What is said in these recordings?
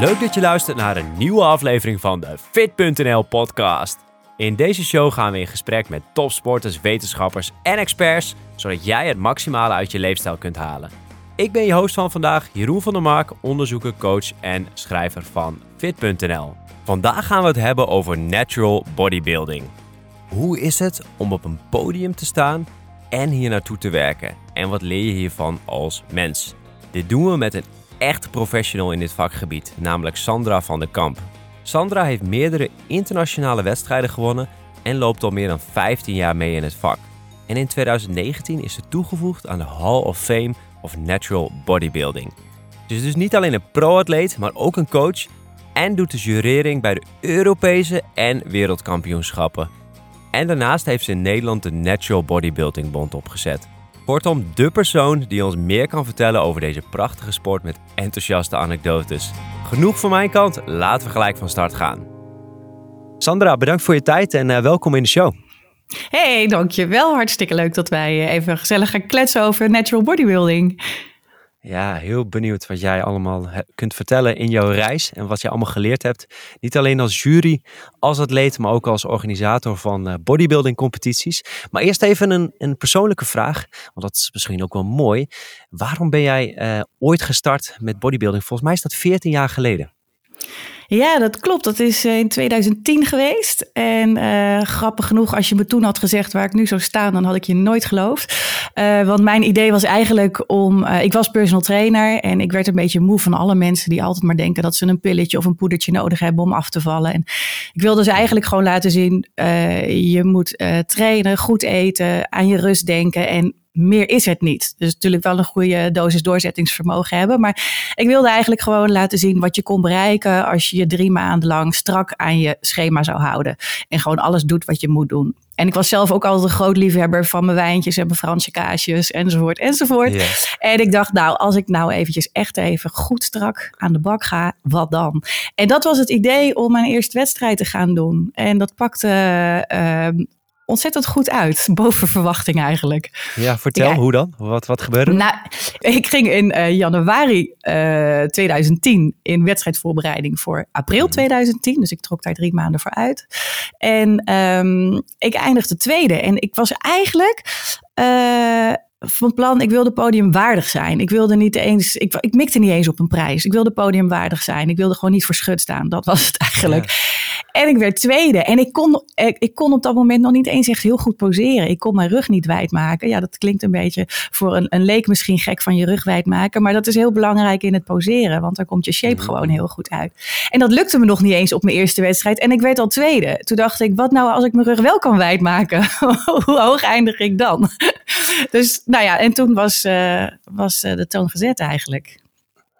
Leuk dat je luistert naar een nieuwe aflevering van de Fit.nl podcast. In deze show gaan we in gesprek met topsporters, wetenschappers en experts, zodat jij het maximale uit je leefstijl kunt halen. Ik ben je host van vandaag, Jeroen van der Mark, onderzoeker, coach en schrijver van Fit.nl. Vandaag gaan we het hebben over natural bodybuilding. Hoe is het om op een podium te staan en hier naartoe te werken? En wat leer je hiervan als mens? Dit doen we met een echt professional in dit vakgebied, namelijk Sandra van der Kamp. Sandra heeft meerdere internationale wedstrijden gewonnen en loopt al meer dan 15 jaar mee in het vak. En in 2019 is ze toegevoegd aan de Hall of Fame of Natural Bodybuilding. Ze is dus niet alleen een pro-atleet, maar ook een coach en doet de jurering bij de Europese en wereldkampioenschappen. En daarnaast heeft ze in Nederland de Natural Bodybuilding Bond opgezet. Kortom, de persoon die ons meer kan vertellen over deze prachtige sport met enthousiaste anekdotes. Genoeg van mijn kant, laten we gelijk van start gaan. Sandra, bedankt voor je tijd en uh, welkom in de show. Hey, dankjewel. Hartstikke leuk dat wij even gezellig gaan kletsen over natural bodybuilding. Ja, heel benieuwd wat jij allemaal kunt vertellen in jouw reis en wat je allemaal geleerd hebt. Niet alleen als jury, als atleet, maar ook als organisator van eh, bodybuilding competities. Maar eerst even een, een persoonlijke vraag, want dat is misschien ook wel mooi. Waarom ben jij uh, ooit gestart met bodybuilding? Volgens mij is dat 14 jaar geleden. Ja, dat klopt. Dat is eh, in 2010 geweest. En uh, grappig genoeg, als je me toen had gezegd waar ik nu zou staan, dan had ik je nooit geloofd. Uh, want mijn idee was eigenlijk om. ik was personal trainer en ik werd een beetje moe van alle mensen die altijd maar denken dat ze een pilletje of een poedertje nodig hebben om af te vallen. En ik wilde ze eigenlijk gewoon laten zien: je moet trainen, goed eten, aan je rust denken en meer is het niet. Dus natuurlijk wel een goede dosis doorzettingsvermogen hebben. Maar ik wilde eigenlijk gewoon laten zien wat je kon bereiken als je je drie maanden lang strak aan je schema zou houden. En gewoon alles doet wat je moet doen. En ik was zelf ook altijd een groot liefhebber van mijn wijntjes en mijn Franse kaasjes enzovoort enzovoort. En ik dacht, nou, als ik nou eventjes echt even goed strak aan de bak ga, wat dan? En dat was het idee om mijn eerste wedstrijd te gaan doen. En dat pakte uh, ontzettend goed uit. Boven verwachting eigenlijk. Ja, vertel hoe dan? Wat, wat gebeurde? Nou, ik ging in uh, januari uh, eh, 2010 in wedstrijdvoorbereiding voor april 2010. Mhm. Dus ik trok daar drie maanden voor uit. En um, ik eindigde tweede. En ik was eigenlijk. Uh, van plan, ik wilde podiumwaardig zijn. Ik wilde niet eens, ik, ik mikte niet eens op een prijs. Ik wilde podiumwaardig zijn. Ik wilde gewoon niet voor schut staan. Dat was het eigenlijk. En ik werd tweede. En ik kon, ik, kon op dat moment nog niet eens echt heel goed poseren. Ik kon mijn rug niet wijd maken. Ja, dat klinkt een beetje voor een, een leek misschien gek van je rug wijd maken. Maar dat is heel belangrijk in het poseren. Want dan komt je shape mhm. gewoon heel goed uit. En dat lukte me nog niet eens op mijn eerste wedstrijd. En ik werd al tweede. Toen dacht ik, wat nou als ik mijn rug wel kan wijd maken? Hoe hoog eindig ik dan? dus nou ja, en toen was, uh, was uh, de toon gezet eigenlijk.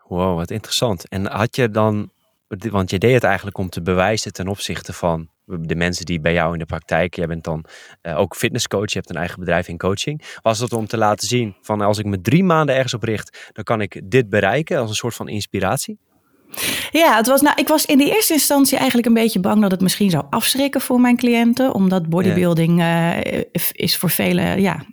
Wow, wat interessant. En had je dan want je deed het eigenlijk om te bewijzen ten opzichte van de mensen die bij jou in de praktijk, jij bent dan uh, ook fitnesscoach, je hebt een eigen bedrijf in coaching. Was dat om te laten zien van als ik me drie maanden ergens op richt, dan kan ik dit bereiken als een soort van inspiratie? Ja, het was, nou, ik was in de eerste instantie eigenlijk een beetje bang dat het misschien zou afschrikken voor mijn cliënten. Omdat bodybuilding uh, is voor velen ja,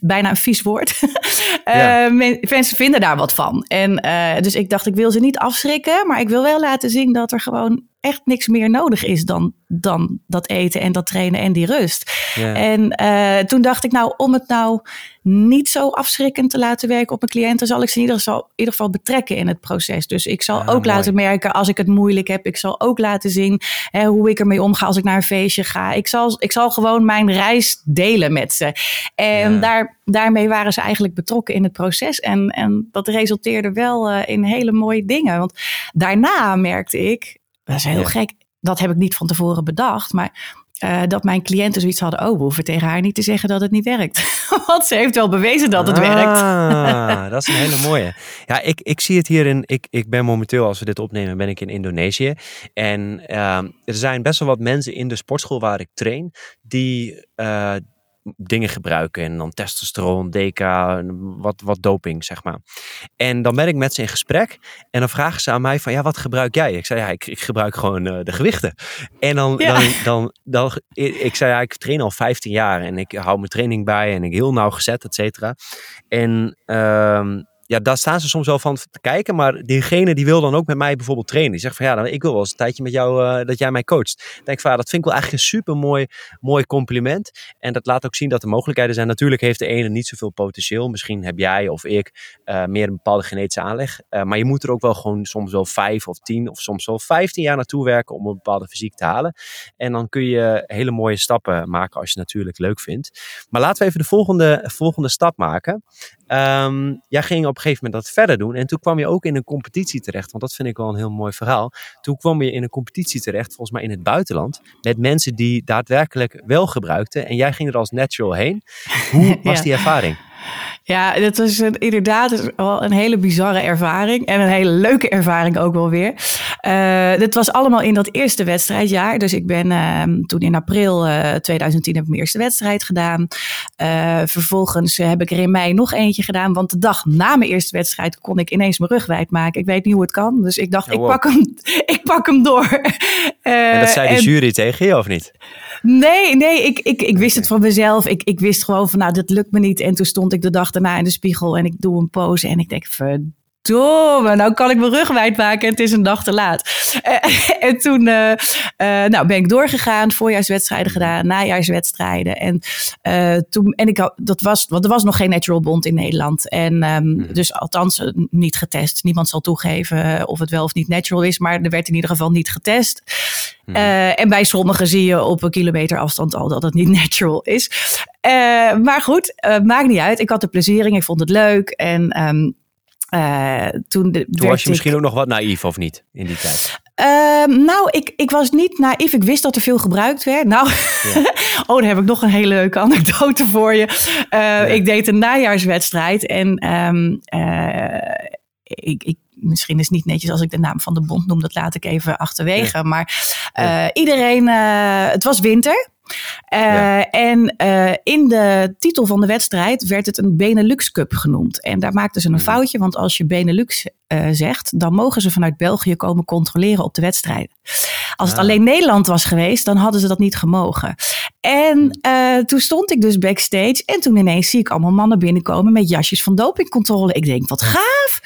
bijna een vies woord. ja. uh, mensen vinden daar wat van. En uh, dus ik dacht, ik wil ze niet afschrikken, maar ik wil wel laten zien dat er gewoon echt niks meer nodig is dan, dan dat eten en dat trainen en die rust. En uh, toen dacht ik, nou, om het nou niet zo afschrikkend te laten werken op mijn cliënten, zal ik ze in ieder geval, in ieder geval betrekken in het proces. Dus ik zal ook laten merken als ik het moeilijk heb. Ik zal ook laten zien hè, hoe ik ermee omga als ik naar een feestje ga. Ik zal, ik zal gewoon mijn reis delen met ze. En daar, daarmee waren ze eigenlijk betrokken in het proces. En, en dat resulteerde wel uh, in hele mooie dingen. Want daarna merkte ik, dat is heel gek. Dat heb ik niet van tevoren bedacht. Maar uh, dat mijn cliënten zoiets hadden. Oh, we hoeven tegen haar niet te zeggen dat het niet werkt. Want ze heeft wel bewezen dat het ah, werkt. dat is een hele mooie. Ja, ik, ik zie het hier in. Ik, ik ben momenteel, als we dit opnemen, ben ik in Indonesië. En uh, er zijn best wel wat mensen in de sportschool waar ik train. die. Uh, dingen gebruiken. En dan testosteron, DK, wat, wat doping, zeg maar. En dan ben ik met ze in gesprek. En dan vragen ze aan mij van, ja, wat gebruik jij? Ik zei, ja, ik, ik gebruik gewoon uh, de gewichten. En dan, dan, dan, dan, ik zei, ja, ik train al 15 jaar. En ik hou mijn training bij. En ik heel nauwgezet, et cetera. En... Um, ja, daar staan ze soms wel van te kijken. Maar diegene die wil dan ook met mij bijvoorbeeld trainen. Die zegt van ja, dan, ik wil wel eens een tijdje met jou uh, dat jij mij coacht. Denk van ja, dat vind ik wel eigenlijk een super mooi, mooi compliment. En dat laat ook zien dat er mogelijkheden zijn. Natuurlijk heeft de ene niet zoveel potentieel. Misschien heb jij of ik uh, meer een bepaalde genetische aanleg. Uh, maar je moet er ook wel gewoon soms wel vijf of tien of soms wel vijftien jaar naartoe werken om een bepaalde fysiek te halen. En dan kun je hele mooie stappen maken als je het natuurlijk leuk vindt. Maar laten we even de volgende, volgende stap maken. Um, jij ging op een gegeven moment dat verder doen. En toen kwam je ook in een competitie terecht. Want dat vind ik wel een heel mooi verhaal. Toen kwam je in een competitie terecht, volgens mij in het buitenland. Met mensen die daadwerkelijk wel gebruikten. En jij ging er als natural heen. Hoe was ja. die ervaring? Ja, dat was een, inderdaad wel een hele bizarre ervaring. En een hele leuke ervaring ook wel weer. Uh, dit was allemaal in dat eerste wedstrijdjaar. Dus ik ben uh, toen in april uh, 2010 heb ik mijn eerste wedstrijd gedaan. Uh, vervolgens heb ik er in mei nog eentje gedaan. Want de dag na mijn eerste wedstrijd kon ik ineens mijn rug wijd maken. Ik weet niet hoe het kan. Dus ik dacht, oh, wow. ik, pak hem, ik pak hem door. en dat zei de en, jury tegen je of niet? Nee, nee, ik, ik, ik wist het van mezelf. Ik, ik wist gewoon van, nou, dat lukt me niet. En toen stond ik de dag daarna in de spiegel en ik doe een pose en ik denk, verdomme, nou kan ik mijn rug wijd maken en het is een dag te laat. Uh, en toen uh, uh, nou, ben ik doorgegaan, voorjaarswedstrijden gedaan, najaarswedstrijden. En, toen, en ik, dat was, want er was nog geen Natural Bond in Nederland. En um, dus althans niet getest. Niemand zal toegeven of het wel of niet natural is, maar er werd in ieder geval niet getest. Mm. en bij sommigen zie je op een kilometer afstand al dat het niet natural is. maar goed, maakt niet uit. Ik had er plezier in, ik vond het leuk. En um, uh, toen, de, toen was je misschien ook nog wat naïef of niet in die tijd? Uh, nou, ik, ik was niet naïef. Ik wist dat er veel gebruikt werd. Nou, ja. oh, dan heb ik nog een hele leuke anekdote voor je. Uh, ja. Ik deed een najaarswedstrijd en um, ik, ik misschien is het niet netjes als ik de naam van de bond noem. Dat laat ik even achterwege. Ja. Maar uh, iedereen, uh, het was winter. Uh, ja. En uh, in de titel van de wedstrijd werd het een Benelux Cup genoemd. En daar maakten ze een foutje, want als je Benelux uh, zegt, dan mogen ze vanuit België komen controleren op de wedstrijden. Als het alleen Nederland was geweest, dan hadden ze dat niet gemogen. En toen stond ik dus backstage en toen ineens zie ik allemaal mannen binnenkomen met jasjes van dopingcontrole. Ik denk, wat gaaf!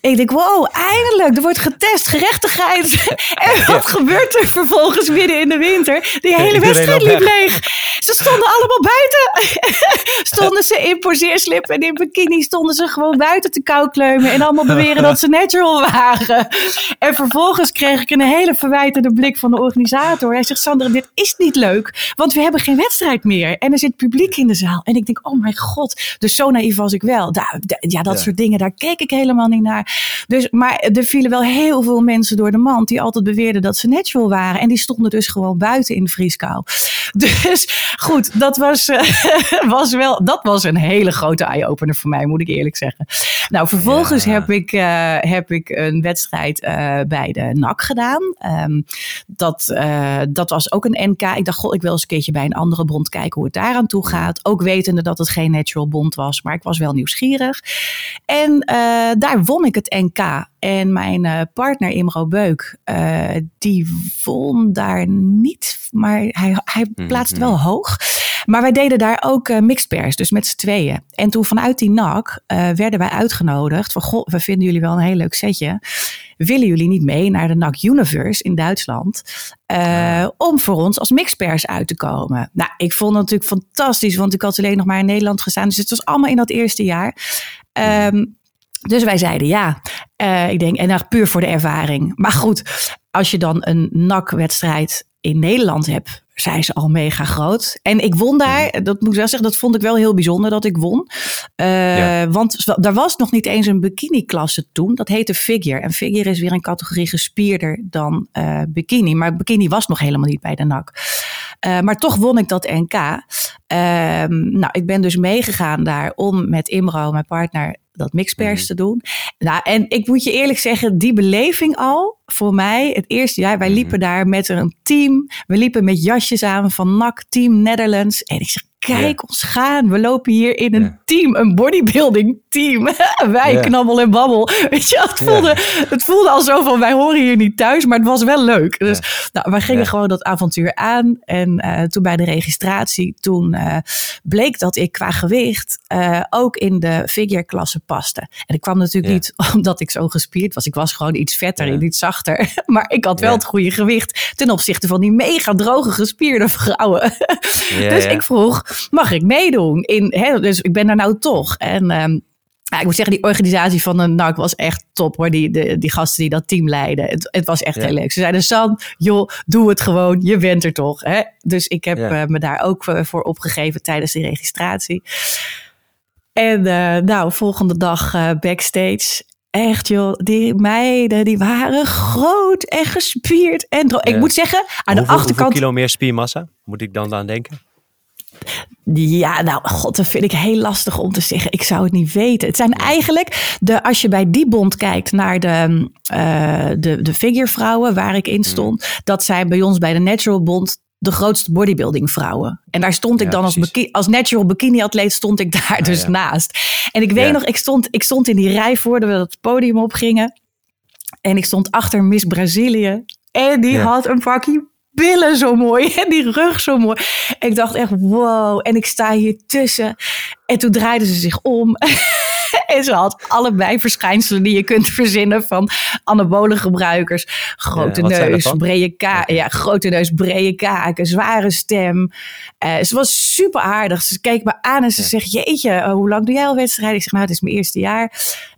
Ik denk, wow, eindelijk, er wordt getest, gerechtigheid. en wat gebeurt er vervolgens midden in de winter? Die hele wedstrijd liep leeg. Ze stonden allemaal buiten. stonden ze in poseerslip en in bikini stonden ze gewoon buiten te koukleumen. En allemaal beweren dat ze natural waren. En vervolgens kreeg ik een hele verwijtende blik van de organisator. Hij zegt, Sandra, dit is niet leuk. Want we hebben geen wedstrijd meer. En er zit publiek in de zaal. En ik denk, oh mijn god. Dus zo naïef was ik wel. Ja, dat ja. soort dingen, daar keek ik helemaal niet naar. Dus, maar er vielen wel heel veel mensen door de mand die altijd beweerden dat ze natural waren. En die stonden dus gewoon buiten in de vrieskou. Dus goed, dat was, uh, was wel, dat was een hele grote eye-opener voor mij, moet ik eerlijk zeggen. Nou, vervolgens ja. heb, ik, uh, heb ik een wedstrijd uh, bij de NAC gedaan. Um, dat, dat was ook een NK. Ik dacht, god, ik wil eens een keertje bij een andere bond kijken hoe het daar aan toe gaat. Ook wetende dat het geen natural bond was, maar ik was wel nieuwsgierig. En daar won ik het NK. En mijn uh, partner Imro Beuk, uh, die won daar niet, maar hij, hij plaatste wel hoog. Maar wij deden daar ook uh, dus met z'n tweeën. En toen vanuit die NAC werden wij uitgenodigd van, goh, we vinden jullie wel een heel leuk setje. Willen jullie niet mee naar de NAC Universe in Duitsland? Uh, om voor ons als mixpers uit te komen. Nou, ik vond het natuurlijk fantastisch, want ik had alleen nog maar in Nederland gestaan. Dus het was allemaal in dat eerste jaar. Um, dus wij zeiden ja. Uh, ik denk, en dan puur voor de ervaring. Maar goed, als je dan een NAC-wedstrijd in Nederland hebt, zijn ze al mega groot. En ik won daar, dat moet ik wel zeggen, dat vond ik wel heel bijzonder dat ik won. Uh, ja. Want er was nog niet eens een bikini-klasse toen. Dat heette figure. En figure is weer een categorie gespierder dan uh, bikini. Maar bikini was nog helemaal niet bij de NAC. Uh, maar toch won ik dat NK. nou, ik ben dus meegegaan daar om met Imro, mijn partner, dat mixpers mm. te doen. Nou, en ik moet je eerlijk zeggen, die beleving al voor mij het eerste jaar. Wij liepen daar met een team. We liepen met jasjes aan van NAC Team Netherlands. En ik zeg, kijk ons gaan. We lopen hier in een team, een bodybuilding team. wij knabbel en babbel. Weet je, het voelde, het voelde al zo van wij horen hier niet thuis, maar het was wel leuk. Dus nou, wij gingen gewoon dat avontuur aan. En uh, toen bij de registratie, toen uh, bleek dat ik qua gewicht uh, ook in de figure klasse paste. En ik kwam natuurlijk niet omdat ik zo gespierd was. Ik was gewoon iets vetter en iets zachter. maar ik had wel het goede gewicht ten opzichte van die mega droge gespierde vrouwen. dus ik vroeg, mag ik meedoen? In, hè, dus ik ben daar nou toch. En um, ja, ik moet zeggen, die organisatie van de NAC was echt top hoor. Die, de, die gasten die dat team leiden. Het, het was echt heel leuk. Ze zeiden, San, joh, doe het gewoon. Je bent er toch. Hè? Dus ik heb uh, me daar ook voor opgegeven tijdens die registratie. En uh, nou, volgende dag uh, backstage. Echt joh, die meiden die waren groot en gespierd. En ja. ik moet zeggen, aan hoeveel, de achterkant... Hoeveel kilo meer spiermassa? Moet ik dan aan denken? Ja, nou, god, dat vind ik heel lastig om te zeggen. Ik zou het niet weten. Het zijn eigenlijk, de, als je bij die bond kijkt naar de, uh, de, de figurevrouwen waar ik in stond, mm. dat zijn bij ons bij de Natural Bond de grootste bodybuilding vrouwen. En daar stond ik ja, dan als, als natural bikini atleet stond ik daar dus ja. naast. En ik weet nog, ik stond, ik stond in die rij voordat we het podium opgingen. En ik stond achter Miss Brazilië. En die had een pakje billen zo mooi en die rug zo mooi. ik dacht echt, wow. En ik sta hier tussen. En toen draaide ze zich om. en ze had allebei verschijnselen die je kunt verzinnen van anabole gebruikers. Grote ja, neus, brede kaken. Ja, grote neus, brede kaken, zware stem. Uh, ze was super aardig. Ze keek me aan en ze ja. zegt, jeetje, hoe lang doe jij al wedstrijden? Ik zeg, nou, het is mijn eerste jaar.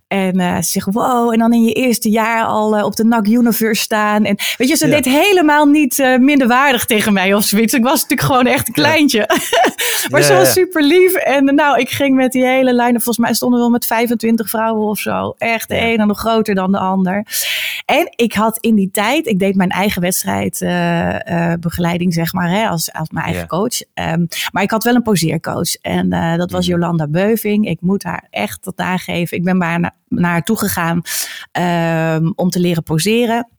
En uh, ze wow, en dan in je eerste jaar al uh, op de NAC Universe staan. En weet je, ze ja. deed helemaal niet uh, minderwaardig tegen mij of zoiets. Ik was natuurlijk gewoon echt een kleintje. Ja. maar ja, ze was super lief. En nou, ik ging met die hele lijn. Volgens mij stonden we wel met 25 vrouwen of zo. Echt de ene nog groter dan de ander. En ik had in die tijd, ik deed mijn eigen wedstrijdbegeleiding, zeg maar, hè, als, als mijn eigen coach. Um, maar ik had wel een poseercoach. En dat was Jolanda Beuving. Ik moet haar echt tot aangeven. Ik ben bijna naar haar toe gegaan um, om te leren poseren.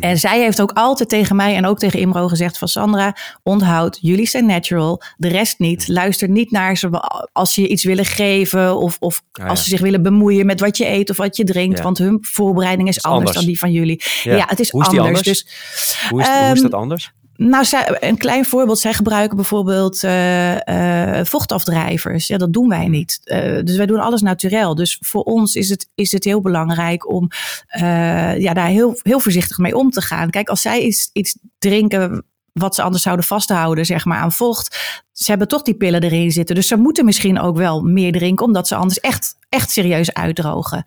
En zij heeft ook altijd tegen mij en ook tegen Imro gezegd van Sandra, onthoud, jullie zijn natural, de rest niet. Luister niet naar ze als ze je iets willen geven of, of ah, als ze zich willen bemoeien met wat je eet of wat je drinkt. Ja. Want hun voorbereiding is, is anders, anders, dan die van jullie. Ja, ja het is, hoe is anders. anders. Dus, hoe, is, um, hoe is dat anders? Nou, een klein voorbeeld. Zij gebruiken bijvoorbeeld uh, uh, vochtafdrijvers. Ja, dat doen wij niet. Uh, dus wij doen alles naturel. Dus voor ons is het, is het heel belangrijk om ja, daar heel, heel voorzichtig mee om te gaan. Kijk, als zij iets, iets drinken wat ze anders zouden vasthouden, zeg maar, aan vocht. Ze hebben toch die pillen erin zitten. Dus ze moeten misschien ook wel meer drinken, omdat ze anders echt, echt serieus uitdrogen.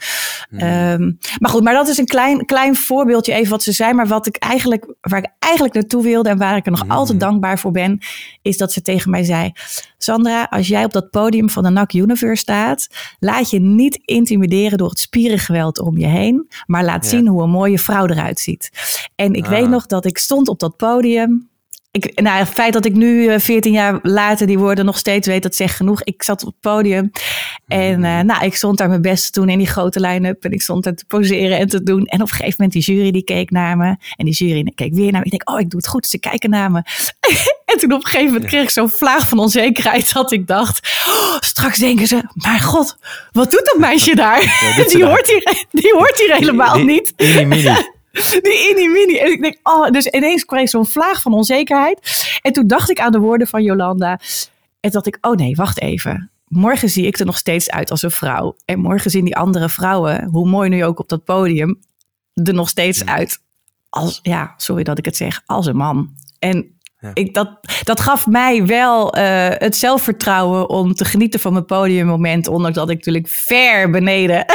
Mm. Um, maar goed, maar dat is een klein, klein voorbeeldje even wat ze zei. Maar wat ik eigenlijk, waar ik eigenlijk naartoe wilde en waar ik er nog mm. altijd dankbaar voor ben, is dat ze tegen mij zei: Sandra, als jij op dat podium van de NAC Universe staat, laat je niet intimideren door het spierengeweld om je heen, maar laat ja. zien hoe een mooie vrouw eruit ziet. En ik ah. weet nog dat ik stond op dat podium ik, nou, het feit dat ik nu, 14 jaar later, die woorden nog steeds weet, dat zegt genoeg. Ik zat op het podium en uh, nou, ik stond daar mijn best te doen in die grote line-up. En ik stond daar te poseren en te doen. En op een gegeven moment, die jury die keek naar me. En die jury keek weer naar me. Ik denk, oh, ik doe het goed. Ze kijken naar me. en toen op een gegeven moment kreeg ik zo'n vlaag van onzekerheid dat ik dacht, oh, straks denken ze, maar god, wat doet dat meisje daar? Ja, die, hoort hier, die hoort hier helemaal die, niet. Die, die inni mini. En ik denk, oh, dus ineens kreeg zo'n vlaag van onzekerheid. En toen dacht ik aan de woorden van Jolanda. En dacht ik, oh nee, wacht even. Morgen zie ik er nog steeds uit als een vrouw. En morgen zien die andere vrouwen, hoe mooi nu ook op dat podium, er nog steeds uit als, ja, sorry dat ik het zeg, als een man. En ja. Ik, dat, dat gaf mij wel uh, het zelfvertrouwen om te genieten van mijn podiummoment. Ondanks dat ik natuurlijk ver beneden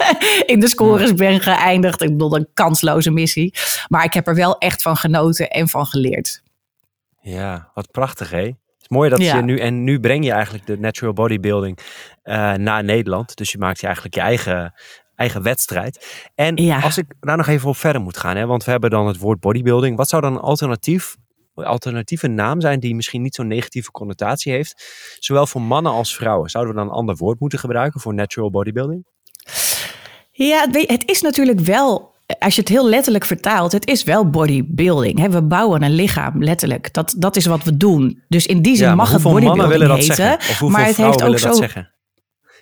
in de scores ben geëindigd. Ik bedoel, een kansloze missie. Maar ik heb er wel echt van genoten en van geleerd. Ja, wat prachtig hè? Het is mooi dat ja. je nu... En nu breng je eigenlijk de natural bodybuilding uh, naar Nederland. Dus je maakt je eigenlijk je eigen eigen wedstrijd. En ja. als ik daar nog even op verder moet gaan, hè, want we hebben dan het woord bodybuilding. Wat zou dan een alternatief alternatieve naam zijn die misschien niet zo'n negatieve connotatie heeft. Zowel voor mannen als vrouwen. Zouden we dan een ander woord moeten gebruiken voor natural bodybuilding? Ja, het is natuurlijk wel als je het heel letterlijk vertaalt, het is wel bodybuilding. We bouwen een lichaam, letterlijk. Dat, dat is wat we doen. Dus in die zin mag het bodybuilding willen dat heten. Zeggen? maar het heeft ook zo. Zeggen?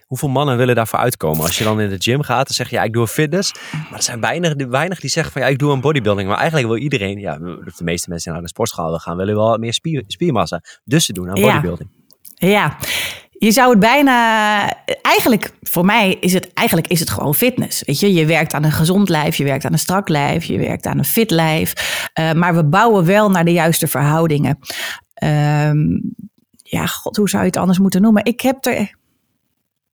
Hoeveel mannen willen daarvoor uitkomen? Als je dan in de gym gaat, dan zeg je ja, ik doe fitness. Maar er zijn weinig, weinig die zeggen van ja, ik doe een bodybuilding. Maar eigenlijk wil iedereen, ja, de meeste mensen naar de sportschool gaan, willen wel meer spier, spiermassa. Dus ze doen aan bodybuilding. Ja. ja. Je zou het bijna. Eigenlijk, voor mij is het eigenlijk is het gewoon fitness. Weet je, je werkt aan een gezond lijf, je werkt aan een strak lijf, je werkt aan een fit lijf. Uh, maar we bouwen wel naar de juiste verhoudingen. Um, ja, god, hoe zou je het anders moeten noemen? Ik heb er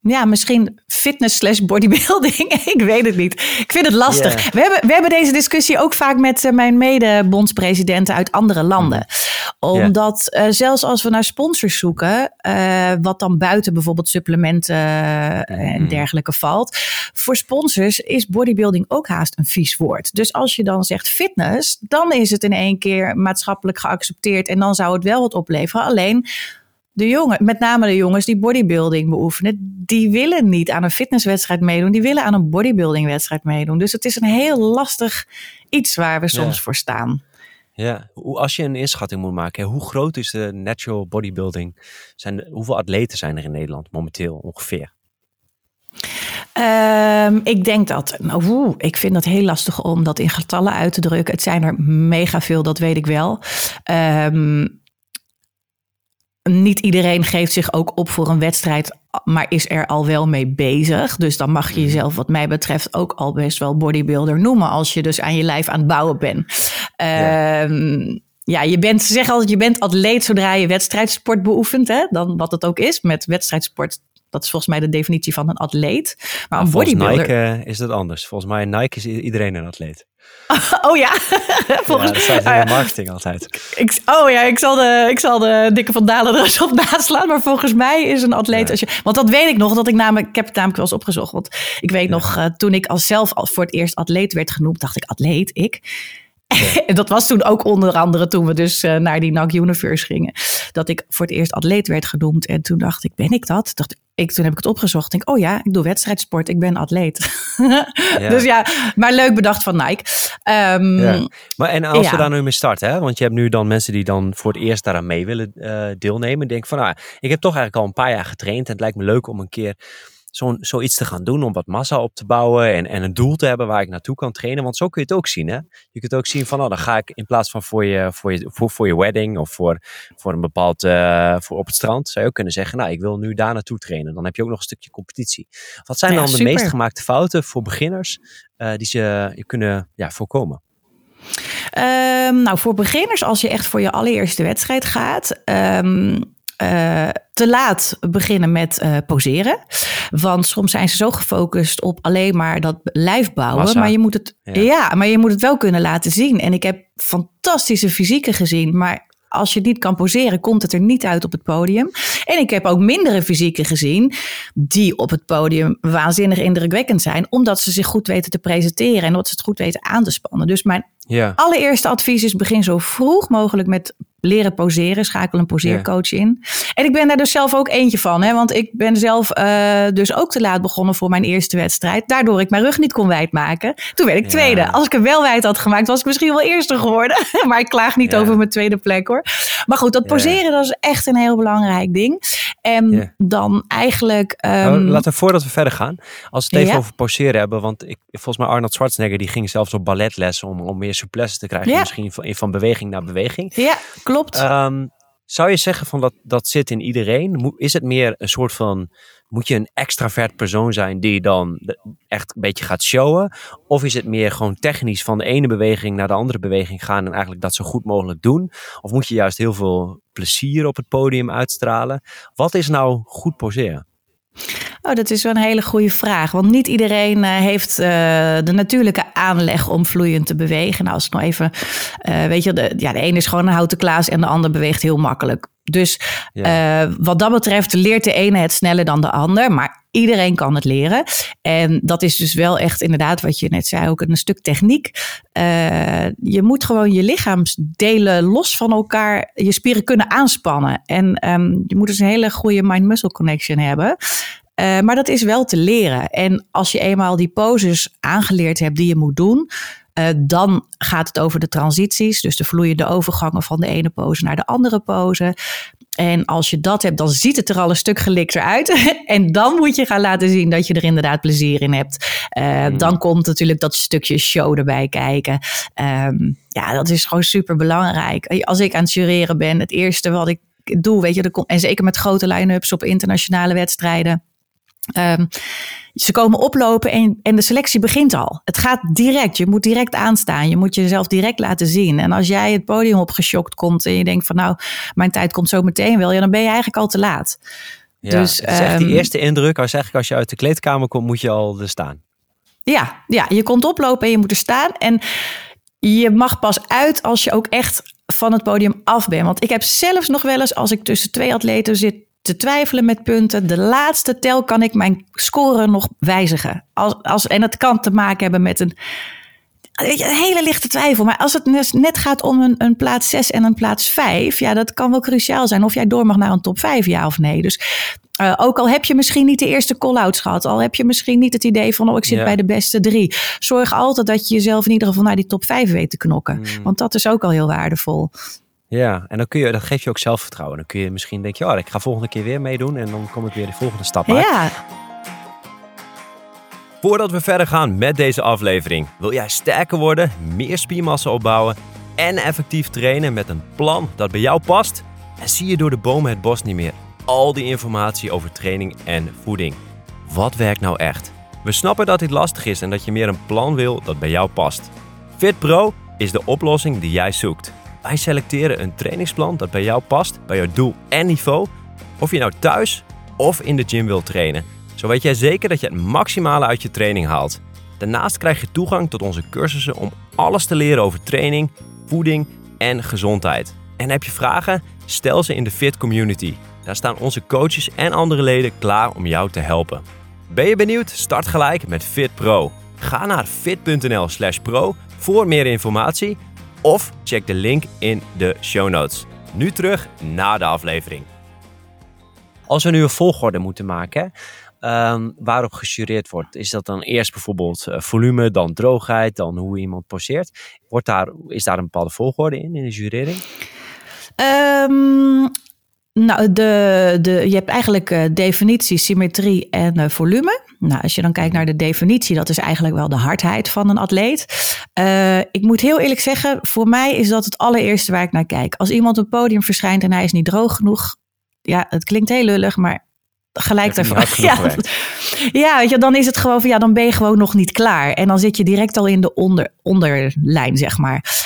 ja, misschien fitness slash bodybuilding. ik weet het niet. Ik vind het lastig. We, hebben, we hebben deze discussie ook vaak met uh, mijn mede-bondspresidenten uit andere landen. Mm. Omdat uh, zelfs als we naar sponsors zoeken, uh, wat dan buiten bijvoorbeeld supplementen en mm. dergelijke valt. Voor sponsors is bodybuilding ook haast een vies woord. Dus als je dan zegt fitness, dan is het in één keer maatschappelijk geaccepteerd. En dan zou het wel wat opleveren. Alleen de jongen, met name de jongens die bodybuilding beoefenen, die willen niet aan een fitnesswedstrijd meedoen. Die willen aan een bodybuildingwedstrijd meedoen. Dus het is een heel lastig iets waar we soms voor staan. Ja, als je een inschatting moet maken, hoe groot is de natural bodybuilding? Zijn, hoeveel atleten zijn er in Nederland momenteel ongeveer? Um, ik denk dat, nou, ik vind dat heel lastig om dat in getallen uit te drukken. Het zijn er mega veel, dat weet ik wel. Um, niet iedereen geeft zich ook op voor een wedstrijd, maar is er al wel mee bezig. Dus dan mag je mhm. jezelf, wat mij betreft, ook al best wel bodybuilder noemen. Als je dus aan je lijf aan het bouwen bent. Ja. Um, ja, je bent, zeg altijd, je bent atleet zodra je wedstrijdsport beoefent. Hè? Dan wat het ook is. Met wedstrijdsport dat is volgens mij de definitie van een atleet. Maar een bodybuilder... Nike uh, is dat anders. Volgens mij Nike is iedereen een atleet. oh ja. volgens... Ja, dat staat in de marketing altijd. Ik, oh ja, ik zal, de, ik zal de dikke van Dalen er eens op naslaan. Maar volgens mij is een atleet... Als je, want dat weet ik nog. Dat ik namelijk, ik heb het namelijk wel eens opgezocht. Want ik weet nog, uh, toen ik als zelf voor het eerst atleet werd genoemd... dacht ik, atleet, ik? En dat was toen ook onder andere toen we dus uh, naar die NAC Universe gingen. Dat ik voor het eerst atleet werd genoemd. En toen dacht ik, ben ik dat? Dacht ik, toen heb ik het opgezocht. Denk, oh ja, ik doe wedstrijdsport. Ik ben atleet. Ja. dus ja, maar leuk bedacht van Nike. Um, ja. Maar en als we daar nu mee starten, hè? want je hebt nu dan mensen die dan voor het eerst daaraan mee willen uh, deelnemen. Denk van, nou, ik heb toch eigenlijk al een paar jaar getraind. En het lijkt me leuk om een keer zo, zoiets te gaan doen om wat massa op te bouwen en, en een doel te hebben waar ik naartoe kan trainen. Want zo kun je het ook zien. Hè? Je kunt ook zien van, oh, dan ga ik in plaats van voor je, voor je, voor, voor je wedding of voor, voor een bepaald, uh, voor op het strand, zou je ook kunnen zeggen, nou, ik wil nu daar naartoe trainen. Dan heb je ook nog een stukje competitie. Wat zijn dan de meest gemaakte fouten voor beginners uh, die ze je kunnen ja, voorkomen? Um, nou, voor beginners, als je echt voor je allereerste wedstrijd gaat, um, uh, te laat beginnen met uh, poseren. Want soms zijn ze zo gefocust op alleen maar dat lijf bouwen. Maar je, moet het, ja. ja. maar je moet het wel kunnen laten zien. En ik heb fantastische fysieken gezien. Maar als je niet kan poseren, komt het er niet uit op het podium. En ik heb ook mindere fysieken gezien die op het podium waanzinnig indrukwekkend zijn, omdat ze zich goed weten te presenteren en omdat ze het goed weten aan te spannen. Dus mijn ja. allereerste advies is begin zo vroeg mogelijk met leren poseren. Schakel een poseercoach in. En ik ben daar dus zelf ook eentje van. Hè, want ik ben zelf uh, dus ook te laat begonnen voor mijn eerste wedstrijd. Daardoor ik mijn rug niet kon wijdmaken. Toen werd ik tweede. Als ik hem wel wijd had gemaakt, was ik misschien wel eerste geworden. maar ik klaag niet over mijn tweede plek hoor. Maar goed, dat poseren dat is echt een heel belangrijk ding. En dan eigenlijk... Um... Nou, laten we voordat we verder gaan. Als we het even over poseren hebben. Want ik, volgens mij Arnold Schwarzenegger die ging zelfs op balletles om, om meer souplesse te krijgen. Misschien van, van beweging naar beweging. Ja, klopt. Um, zou je zeggen van dat, dat zit in iedereen? Is het meer een soort van, moet je een extravert persoon zijn die dan echt een beetje gaat showen? Of is het meer gewoon technisch van de ene beweging naar de andere beweging gaan en eigenlijk dat zo goed mogelijk doen? Of moet je juist heel veel plezier op het podium uitstralen? Wat is nou goed poseren? Oh, dat is wel een hele goede vraag. Want niet iedereen uh, heeft uh, de natuurlijke aanleg om vloeiend te bewegen. Nou, als ik nog even, uh, weet je, de, ja, de ene is gewoon een houten klaas en de ander beweegt heel makkelijk. Dus ja. wat dat betreft leert de ene het sneller dan de ander. Maar iedereen kan het leren. En dat is dus wel echt inderdaad wat je net zei, ook een stuk techniek. je moet gewoon je lichaamsdelen los van elkaar, je spieren kunnen aanspannen. En um, je moet dus een hele goede mind-muscle connection hebben. Uh, maar dat is wel te leren. En als je eenmaal die poses aangeleerd hebt die je moet doen, uh, dan gaat het over de transities, dus de vloeiende overgangen van de ene pose naar de andere pose. En als je dat hebt, dan ziet het er al een stuk gelikter uit. en dan moet je gaan laten zien dat je er inderdaad plezier in hebt. Uh, Dan komt natuurlijk dat stukje show erbij kijken. Um, ja, dat is gewoon super belangrijk. Als ik aan het jureren ben, het eerste wat ik doe, weet je, en zeker met grote line-ups op internationale wedstrijden. Um, ze komen oplopen en, en de selectie begint al. Het gaat direct. Je moet direct aanstaan. Je moet jezelf direct laten zien. En als jij het podium opgeschokt komt en je denkt van nou, mijn tijd komt zo meteen wel, ja, dan ben je eigenlijk al te laat. Ja, dus, het is echt die ehm, eerste indruk. Als eigenlijk als je uit de kleedkamer komt, moet je al er staan. Ja, ja, je komt oplopen en je moet er staan. En je mag pas uit als je ook echt van het podium af bent. Want ik heb zelfs nog wel eens, als ik tussen twee atleten zit te twijfelen met punten. De laatste tel kan ik mijn score nog wijzigen. Als, als, en het kan te maken hebben met een, een hele lichte twijfel. Maar als het net gaat om een, een plaats 6 en een plaats 5, ja, dat kan wel cruciaal zijn. Of jij door mag naar een top 5, ja of nee. Dus uh, ook al heb je misschien niet de eerste call-outs gehad, al heb je misschien niet het idee van, oh, ik zit ja. bij de beste drie. Zorg altijd dat je jezelf in ieder geval naar die top 5 weet te knokken. Mm. Want dat is ook al heel waardevol. Ja, en dan kun je, dat geeft je ook zelfvertrouwen. Dan kun je misschien denken, oh, ik ga volgende keer weer meedoen en dan kom ik weer de volgende stap maken. Ja. Voordat we verder gaan met deze aflevering, wil jij sterker worden, meer spiermassa opbouwen en effectief trainen met een plan dat bij jou past? En zie je door de bomen het bos niet meer al die informatie over training en voeding. Wat werkt nou echt? We snappen dat dit lastig is en dat je meer een plan wil dat bij jou past. Fit Pro is de oplossing die jij zoekt. Wij selecteren een trainingsplan dat bij jou past, bij jouw doel en niveau. Of je nou thuis of in de gym wilt trainen. Zo weet jij zeker dat je het maximale uit je training haalt. Daarnaast krijg je toegang tot onze cursussen om alles te leren over training, voeding en gezondheid. En heb je vragen? Stel ze in de Fit Community. Daar staan onze coaches en andere leden klaar om jou te helpen. Ben je benieuwd? Start gelijk met Fit Pro. Ga naar fit.nl/pro voor meer informatie of check de link in de show notes. Nu terug naar de aflevering. Als we nu een volgorde moeten maken, um, waarop gejureerd wordt, is dat dan eerst bijvoorbeeld uh, volume, dan droogheid, dan hoe iemand poseert? Wordt daar, is daar een bepaalde volgorde in, in de jurering? Um, nou, de, de, je hebt eigenlijk uh, definitie, symmetrie en uh, volume. Nou, als je dan kijkt naar de definitie, dat is eigenlijk wel de hardheid van een atleet. Uh, ik moet heel eerlijk zeggen, voor mij is dat het allereerste waar ik naar kijk. Als iemand op het podium verschijnt en hij is niet droog genoeg, ja, het klinkt heel lullig, maar gelijk daarvan. Ja, ja, weet je, dan is het gewoon van ja, dan ben je gewoon nog niet klaar. En dan zit je direct al in de onder, onderlijn, zeg maar.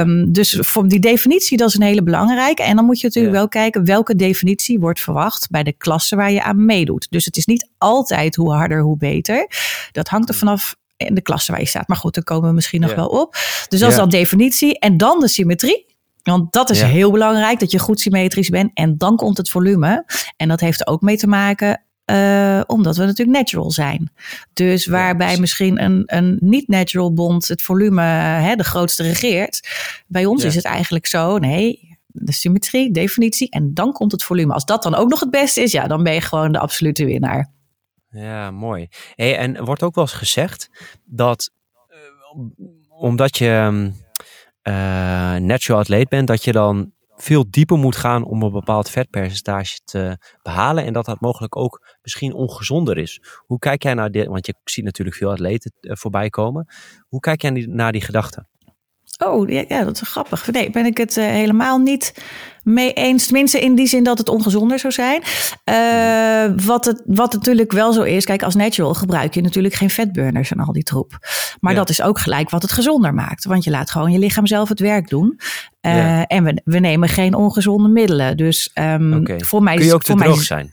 Um, Dus voor die definitie, dat is een hele belangrijke. En dan moet je natuurlijk wel kijken welke definitie wordt verwacht bij de klasse waar je aan meedoet. Dus het is niet altijd hoe harder, hoe beter. Dat hangt er vanaf in de klasse waar je staat. Maar goed, daar komen we misschien nog wel op. Dus dat is dan definitie. En dan de symmetrie. Want dat is heel belangrijk, dat je goed symmetrisch bent. En dan komt het volume. En dat heeft er ook mee te maken uh, omdat we natuurlijk natural zijn. Dus waarbij misschien een, een niet-natural bond het volume hè, de grootste regeert. Bij ons is het eigenlijk zo, nee, de symmetrie, definitie en dan komt het volume. Als dat dan ook nog het beste is, ja, dan ben je gewoon de absolute winnaar. Ja, mooi. Hey, en wordt ook wel eens gezegd dat uh, omdat je uh, natural atleet bent, dat je dan veel dieper moet gaan om een bepaald vetpercentage te behalen. En dat dat mogelijk ook misschien ongezonder is. Hoe kijk jij naar dit? Want je ziet natuurlijk veel atleten eh, voorbij komen. Hoe kijk jij naar die gedachten? Oh, ja, dat is grappig. Nee, ben ik het uh, helemaal niet mee eens. Tenminste, in die zin dat het ongezonder zou zijn. Uh, wat, het, wat natuurlijk wel zo is. Kijk, als natural gebruik je natuurlijk geen vetburners en al die troep. Maar ja. dat is ook gelijk wat het gezonder maakt. Want je laat gewoon je lichaam zelf het werk doen. Uh, ja. En we, we nemen geen ongezonde middelen. Dus um, okay. voor mij Kun je ook te droog zijn?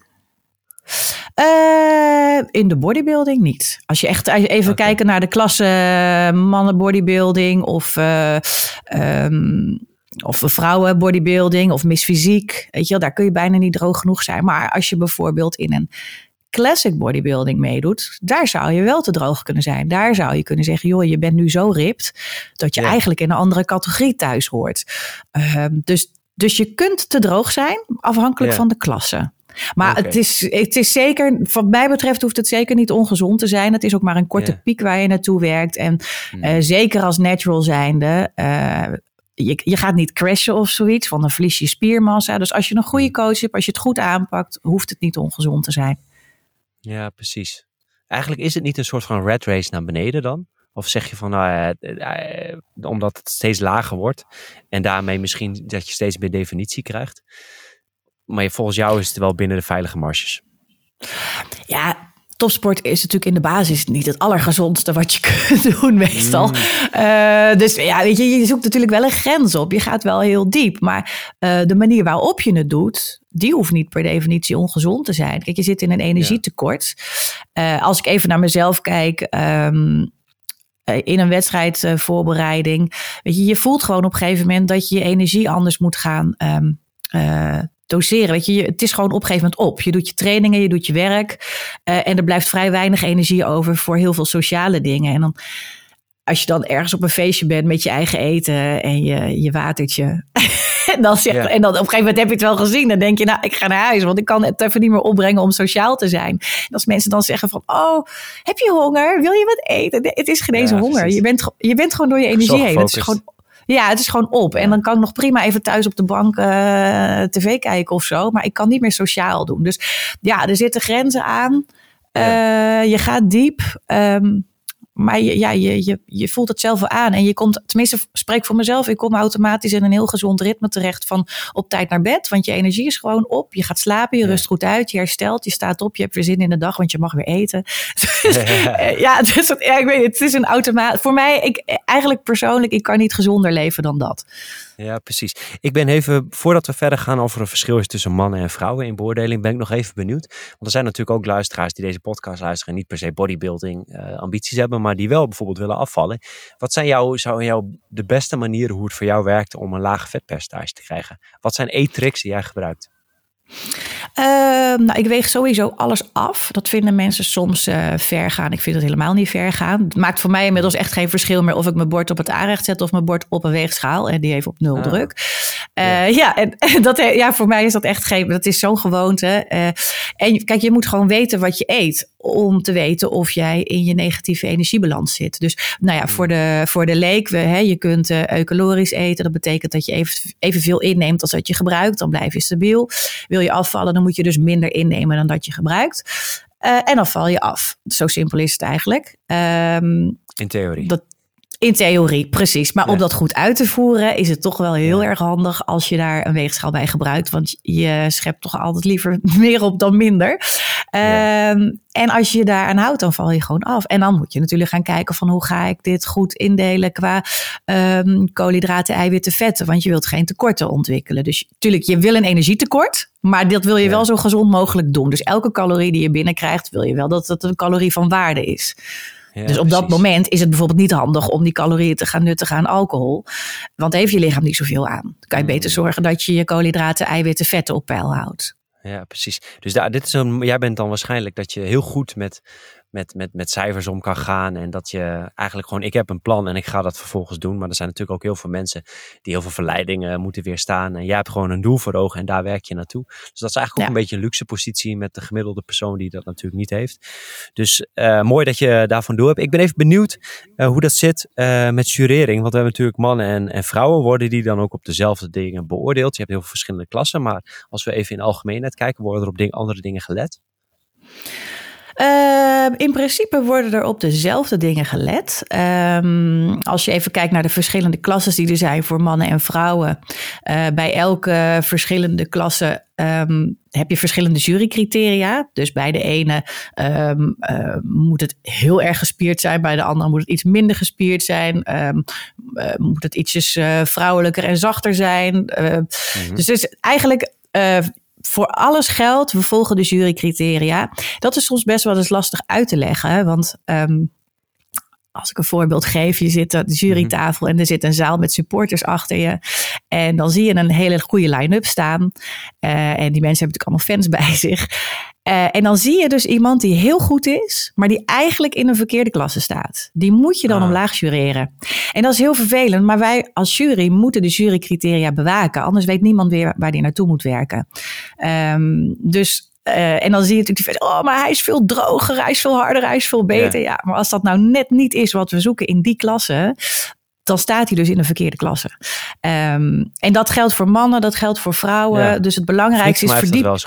Uh, in de bodybuilding niet. Als je echt even okay. kijken naar de klasse mannen bodybuilding of, uh, um, of vrouwen bodybuilding of misfysiek. Weet je wel, daar kun je bijna niet droog genoeg zijn. Maar als je bijvoorbeeld in een classic bodybuilding meedoet, daar zou je wel te droog kunnen zijn. Daar zou je kunnen zeggen, joh, je bent nu zo ript dat je ja. eigenlijk in een andere categorie thuis hoort. Uh, dus, dus je kunt te droog zijn, afhankelijk ja. van de klasse. Maar het, is, het is zeker, wat mij betreft hoeft het zeker niet ongezond te zijn. Het is ook maar een korte piek waar je naartoe werkt. En hmm. eh, zeker als natural zijnde, uh, je, je gaat niet crashen of zoiets, want dan verlies je spiermassa. Dus als je een goede hmm. coach hebt, als je het goed aanpakt, hoeft het niet ongezond te zijn. Ja, precies. Eigenlijk is het niet een soort van red race naar beneden dan? Of zeg je van, nou, uh, omdat het steeds lager wordt en daarmee misschien dat je steeds meer definitie krijgt. Maar volgens jou is het wel binnen de veilige marges. Ja, topsport is natuurlijk in de basis niet het allergezondste wat je kunt doen meestal. Mm. Uh, dus ja, weet je, je zoekt natuurlijk wel een grens op. Je gaat wel heel diep. Maar uh, de manier waarop je het doet, die hoeft niet per definitie ongezond te zijn. Kijk, je zit in een energietekort. Uh, als ik even naar mezelf kijk. Um, in een wedstrijdvoorbereiding. Weet je, je voelt gewoon op een gegeven moment dat je je energie anders moet gaan um, doseren. Weet je, het is gewoon op een gegeven moment op. Je doet je trainingen, je doet je werk. Uh, en er blijft vrij weinig energie over voor heel veel sociale dingen. En dan, als je dan ergens op een feestje bent met je eigen eten en je, je watertje. en, dan zeg, en dan op een gegeven moment heb je het wel gezien. Dan denk je, nou, ik ga naar huis, want ik kan het even niet meer opbrengen om sociaal te zijn. En als mensen dan zeggen van, oh, heb je honger? Wil je wat eten? Het is geen honger. Je bent, je bent gewoon door je energie heen. Het is gewoon ja, het is gewoon op. En dan kan ik nog prima even thuis op de bank uh, tv kijken of zo. Maar ik kan niet meer sociaal doen. Dus ja, er zitten grenzen aan. Uh, je gaat diep. Um, maar je, ja, je, je, je voelt het zelf wel aan. En je komt, tenminste, spreek voor mezelf, ik kom automatisch in een heel gezond ritme terecht van op tijd naar bed. Want je energie is gewoon op. Je gaat slapen, je rust goed uit, je herstelt, je staat op, je hebt weer zin in de dag, want je mag weer eten. ja, dus, ja, ik weet het, het is een automaat. Voor mij, ik, eigenlijk persoonlijk, ik kan niet gezonder leven dan dat. Ja, precies. Ik ben even, voordat we verder gaan over een verschil tussen mannen en vrouwen in beoordeling, ben ik nog even benieuwd. Want er zijn natuurlijk ook luisteraars die deze podcast luisteren en niet per se bodybuilding uh, ambities hebben, maar die wel bijvoorbeeld willen afvallen. Wat zijn jouw, zou jou de beste manieren hoe het voor jou werkt om een lage vetpercentage te krijgen? Wat zijn e-tricks die jij gebruikt? Uh, nou, ik weeg sowieso alles af. Dat vinden mensen soms uh, ver gaan. Ik vind het helemaal niet ver gaan. Het maakt voor mij inmiddels echt geen verschil meer of ik mijn bord op het aanrecht zet of mijn bord op een weegschaal. En die heeft op nul ah. druk. Uh, ja. ja, en dat, ja, voor mij is dat echt geen. Dat is zo'n gewoonte. en kijk, je moet gewoon weten wat je eet. Om te weten of jij in je negatieve energiebalans zit. Dus nou ja, voor de, voor de leek, we, hè, je kunt eucalorisch eten. Dat betekent dat je even, evenveel inneemt als dat je gebruikt. Dan blijf je stabiel. Wil je afvallen, dan moet je dus minder innemen dan dat je gebruikt. Uh, en dan val je af. Zo simpel is het eigenlijk. Um, in theorie. Dat, in theorie, precies. Maar om dat goed uit te voeren is het toch wel heel erg handig als je daar een weegschaal bij gebruikt. Want je schept toch altijd liever meer op dan minder. Um, en als je daar aan houdt, dan val je gewoon af. En dan moet je natuurlijk gaan kijken van hoe ga ik dit goed indelen qua um, koolhydraten, eiwitten, vetten. Want je wilt geen tekorten ontwikkelen. Dus natuurlijk, je wil een energietekort. Maar dat wil je wel zo gezond mogelijk doen. Dus elke calorie die je binnenkrijgt, wil je wel dat het een calorie van waarde is dus op dat moment is het bijvoorbeeld niet handig om die calorieën te gaan nuttigen aan alcohol. Want heeft je lichaam niet zoveel aan. Dan kan je beter mm. zorgen dat je je koolhydraten, eiwitten, vetten op peil houdt. Ja, precies. Dus daar, dit is een, jij bent dan waarschijnlijk dat je heel goed met met, met, met cijfers om kan gaan. En dat je eigenlijk gewoon, ik heb een plan en ik ga dat vervolgens doen. Maar er zijn natuurlijk ook heel veel mensen die heel veel verleidingen moeten weerstaan. En jij hebt gewoon een doel voor ogen en daar werk je naartoe. Dus dat is eigenlijk ook een beetje een luxe positie met de gemiddelde persoon die dat natuurlijk niet heeft. Dus uh, mooi dat je daarvan door hebt. Ik ben even benieuwd uh, hoe dat zit uh, met jurering. Want we hebben natuurlijk mannen en, en vrouwen. Worden die dan ook op dezelfde dingen beoordeeld? Je hebt heel veel verschillende klassen. Maar als we even in algemeenheid kijken, worden er op ding, andere dingen gelet? Uh, in principe worden er op dezelfde dingen gelet. Um, als je even kijkt naar de verschillende klassen die er zijn voor mannen en vrouwen. Uh, bij elke verschillende klasse um, heb je verschillende jurycriteria. Dus bij de ene um, uh, moet het heel erg gespierd zijn. Bij de andere moet het iets minder gespierd zijn. moet het ietsjes vrouwelijker en zachter zijn. Mm -hmm. Dus het is eigenlijk voor alles geldt, we volgen de jurycriteria. Dat is soms best wel eens lastig uit te leggen. Want um, als ik een voorbeeld geef, je zit aan de jurytafel en er zit een zaal met supporters achter je. En dan zie je een hele goede line-up staan. Uh, en die mensen hebben natuurlijk allemaal fans bij zich. Uh, en dan zie je dus iemand die heel goed is, maar die eigenlijk in een verkeerde klasse staat. Die moet je dan Ah. omlaag jureren. En dat is heel vervelend, maar wij als jury moeten de jurycriteria bewaken. Anders weet niemand weer waar die naartoe moet werken. Ehm, dus uh, en dan zie je natuurlijk, die oh, maar hij is veel droger, hij is veel harder, hij is veel beter. Ja. ja, maar als dat nou net niet is wat we zoeken in die klasse, dan staat hij dus in een verkeerde klasse. Um, en dat geldt voor mannen, dat geldt voor vrouwen. Ja. Dus het belangrijkste is verdiep.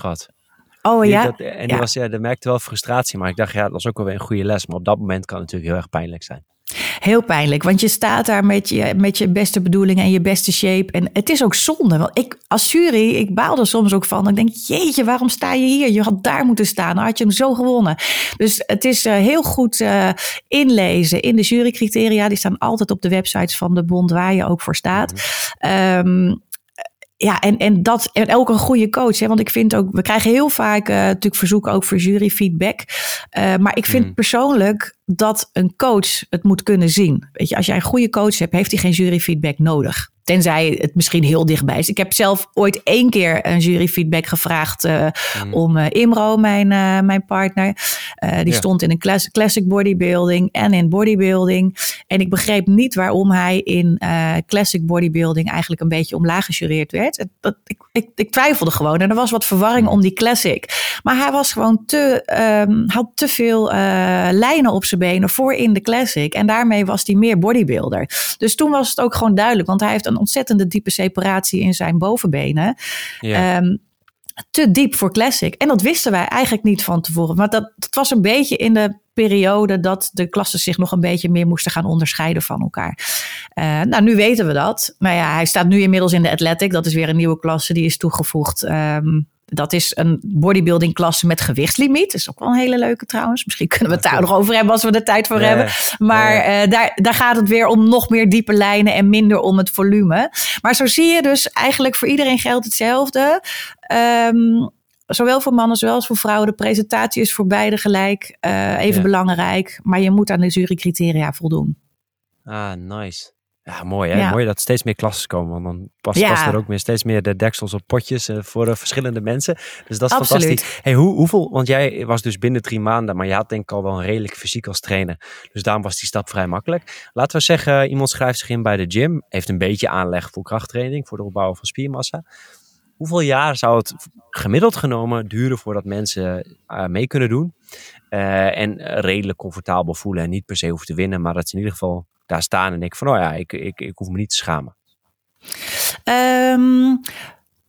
Oh ja. dat- en die was, ja, dat merkte wel frustratie, maar ik dacht, ja, dat was ook wel weer een goede les. Maar op dat moment kan het natuurlijk heel erg pijnlijk zijn. Heel pijnlijk, want je staat daar met je, met je beste bedoelingen en je beste shape. En het is ook zonde, want ik als jury, ik baal er soms ook van. Ik denk, jeetje, waarom sta je hier? Je had daar moeten staan, dan had je hem zo gewonnen. Dus het is eh, heel goed eh, inlezen in de jurycriteria. Die staan altijd op de websites van de bond waar je ook voor staat. Ehm, ja, en, en dat en ook een goede coach. Hè? Want ik vind ook, we krijgen heel vaak eh, natuurlijk verzoeken ook voor juryfeedback. Eh maar ik vind Mm. persoonlijk dat een coach het moet kunnen zien. Weet je, als jij een goede coach hebt, heeft hij geen juryfeedback nodig. Tenzij het misschien heel dichtbij is. Ik heb zelf ooit één keer een juryfeedback gevraagd eh, Mm. om eh, Imro, mijn, eh, mijn partner. Die Ja. stond in een class- classic bodybuilding en in bodybuilding. En ik begreep niet waarom hij in classic bodybuilding eigenlijk een beetje omlaag gejureerd werd. Het- Dat, ik, ik, ik twijfelde gewoon en er was wat verwarring om die classic. Maar hij was gewoon te, ehm, had te veel lijnen op zijn benen voor in de classic. En daarmee was hij meer bodybuilder. Dus toen was het ook gewoon duidelijk, want hij heeft een ontzettende diepe separatie in zijn bovenbenen. Ja. Ehm, te diep voor Classic. En dat wisten wij eigenlijk niet van tevoren. Maar dat, dat was een beetje in de periode dat de klassen zich nog een beetje meer moesten gaan onderscheiden van elkaar. Eh, nou, nu weten we dat. Maar ja, hij staat nu inmiddels in de Athletic. Dat is weer een nieuwe klasse die is toegevoegd. Ehm, dat is een bodybuilding klasse met gewichtslimiet. Dat is ook wel een hele leuke trouwens. Misschien kunnen we het daar nog over hebben als we er tijd voor hebben. Maar eh, daar, daar gaat het weer om nog meer diepe lijnen en minder om het volume. Maar zo zie je dus eigenlijk voor iedereen geldt hetzelfde. Ehm, zowel voor mannen, als voor vrouwen. De presentatie is voor beide gelijk eh, even Ja. belangrijk. Maar je moet aan de jurycriteria voldoen. Ah, nice. Ja, mooi hè. Ja. Mooi dat steeds meer klassen komen. Want dan past, Ja. past er ook meer, steeds meer de deksels op potjes eh, voor eh, verschillende mensen. Dus dat is Absoluut. fantastisch. Hey, hoe, hoeveel, want jij was dus binnen drie maanden, maar je had denk ik al wel een redelijk fysiek als trainer. Dus daarom was die stap vrij makkelijk. Laten we zeggen, iemand schrijft zich in bij de gym, heeft een beetje aanleg voor krachttraining, voor de opbouw van spiermassa. Hoeveel jaar zou het gemiddeld genomen duren voordat mensen eh, mee kunnen doen? Eh, en redelijk comfortabel voelen en niet per se hoeven te winnen, maar dat ze in ieder geval daar staan en denken van, oh ja, ik, ik, ik hoef me niet te schamen. Ehm,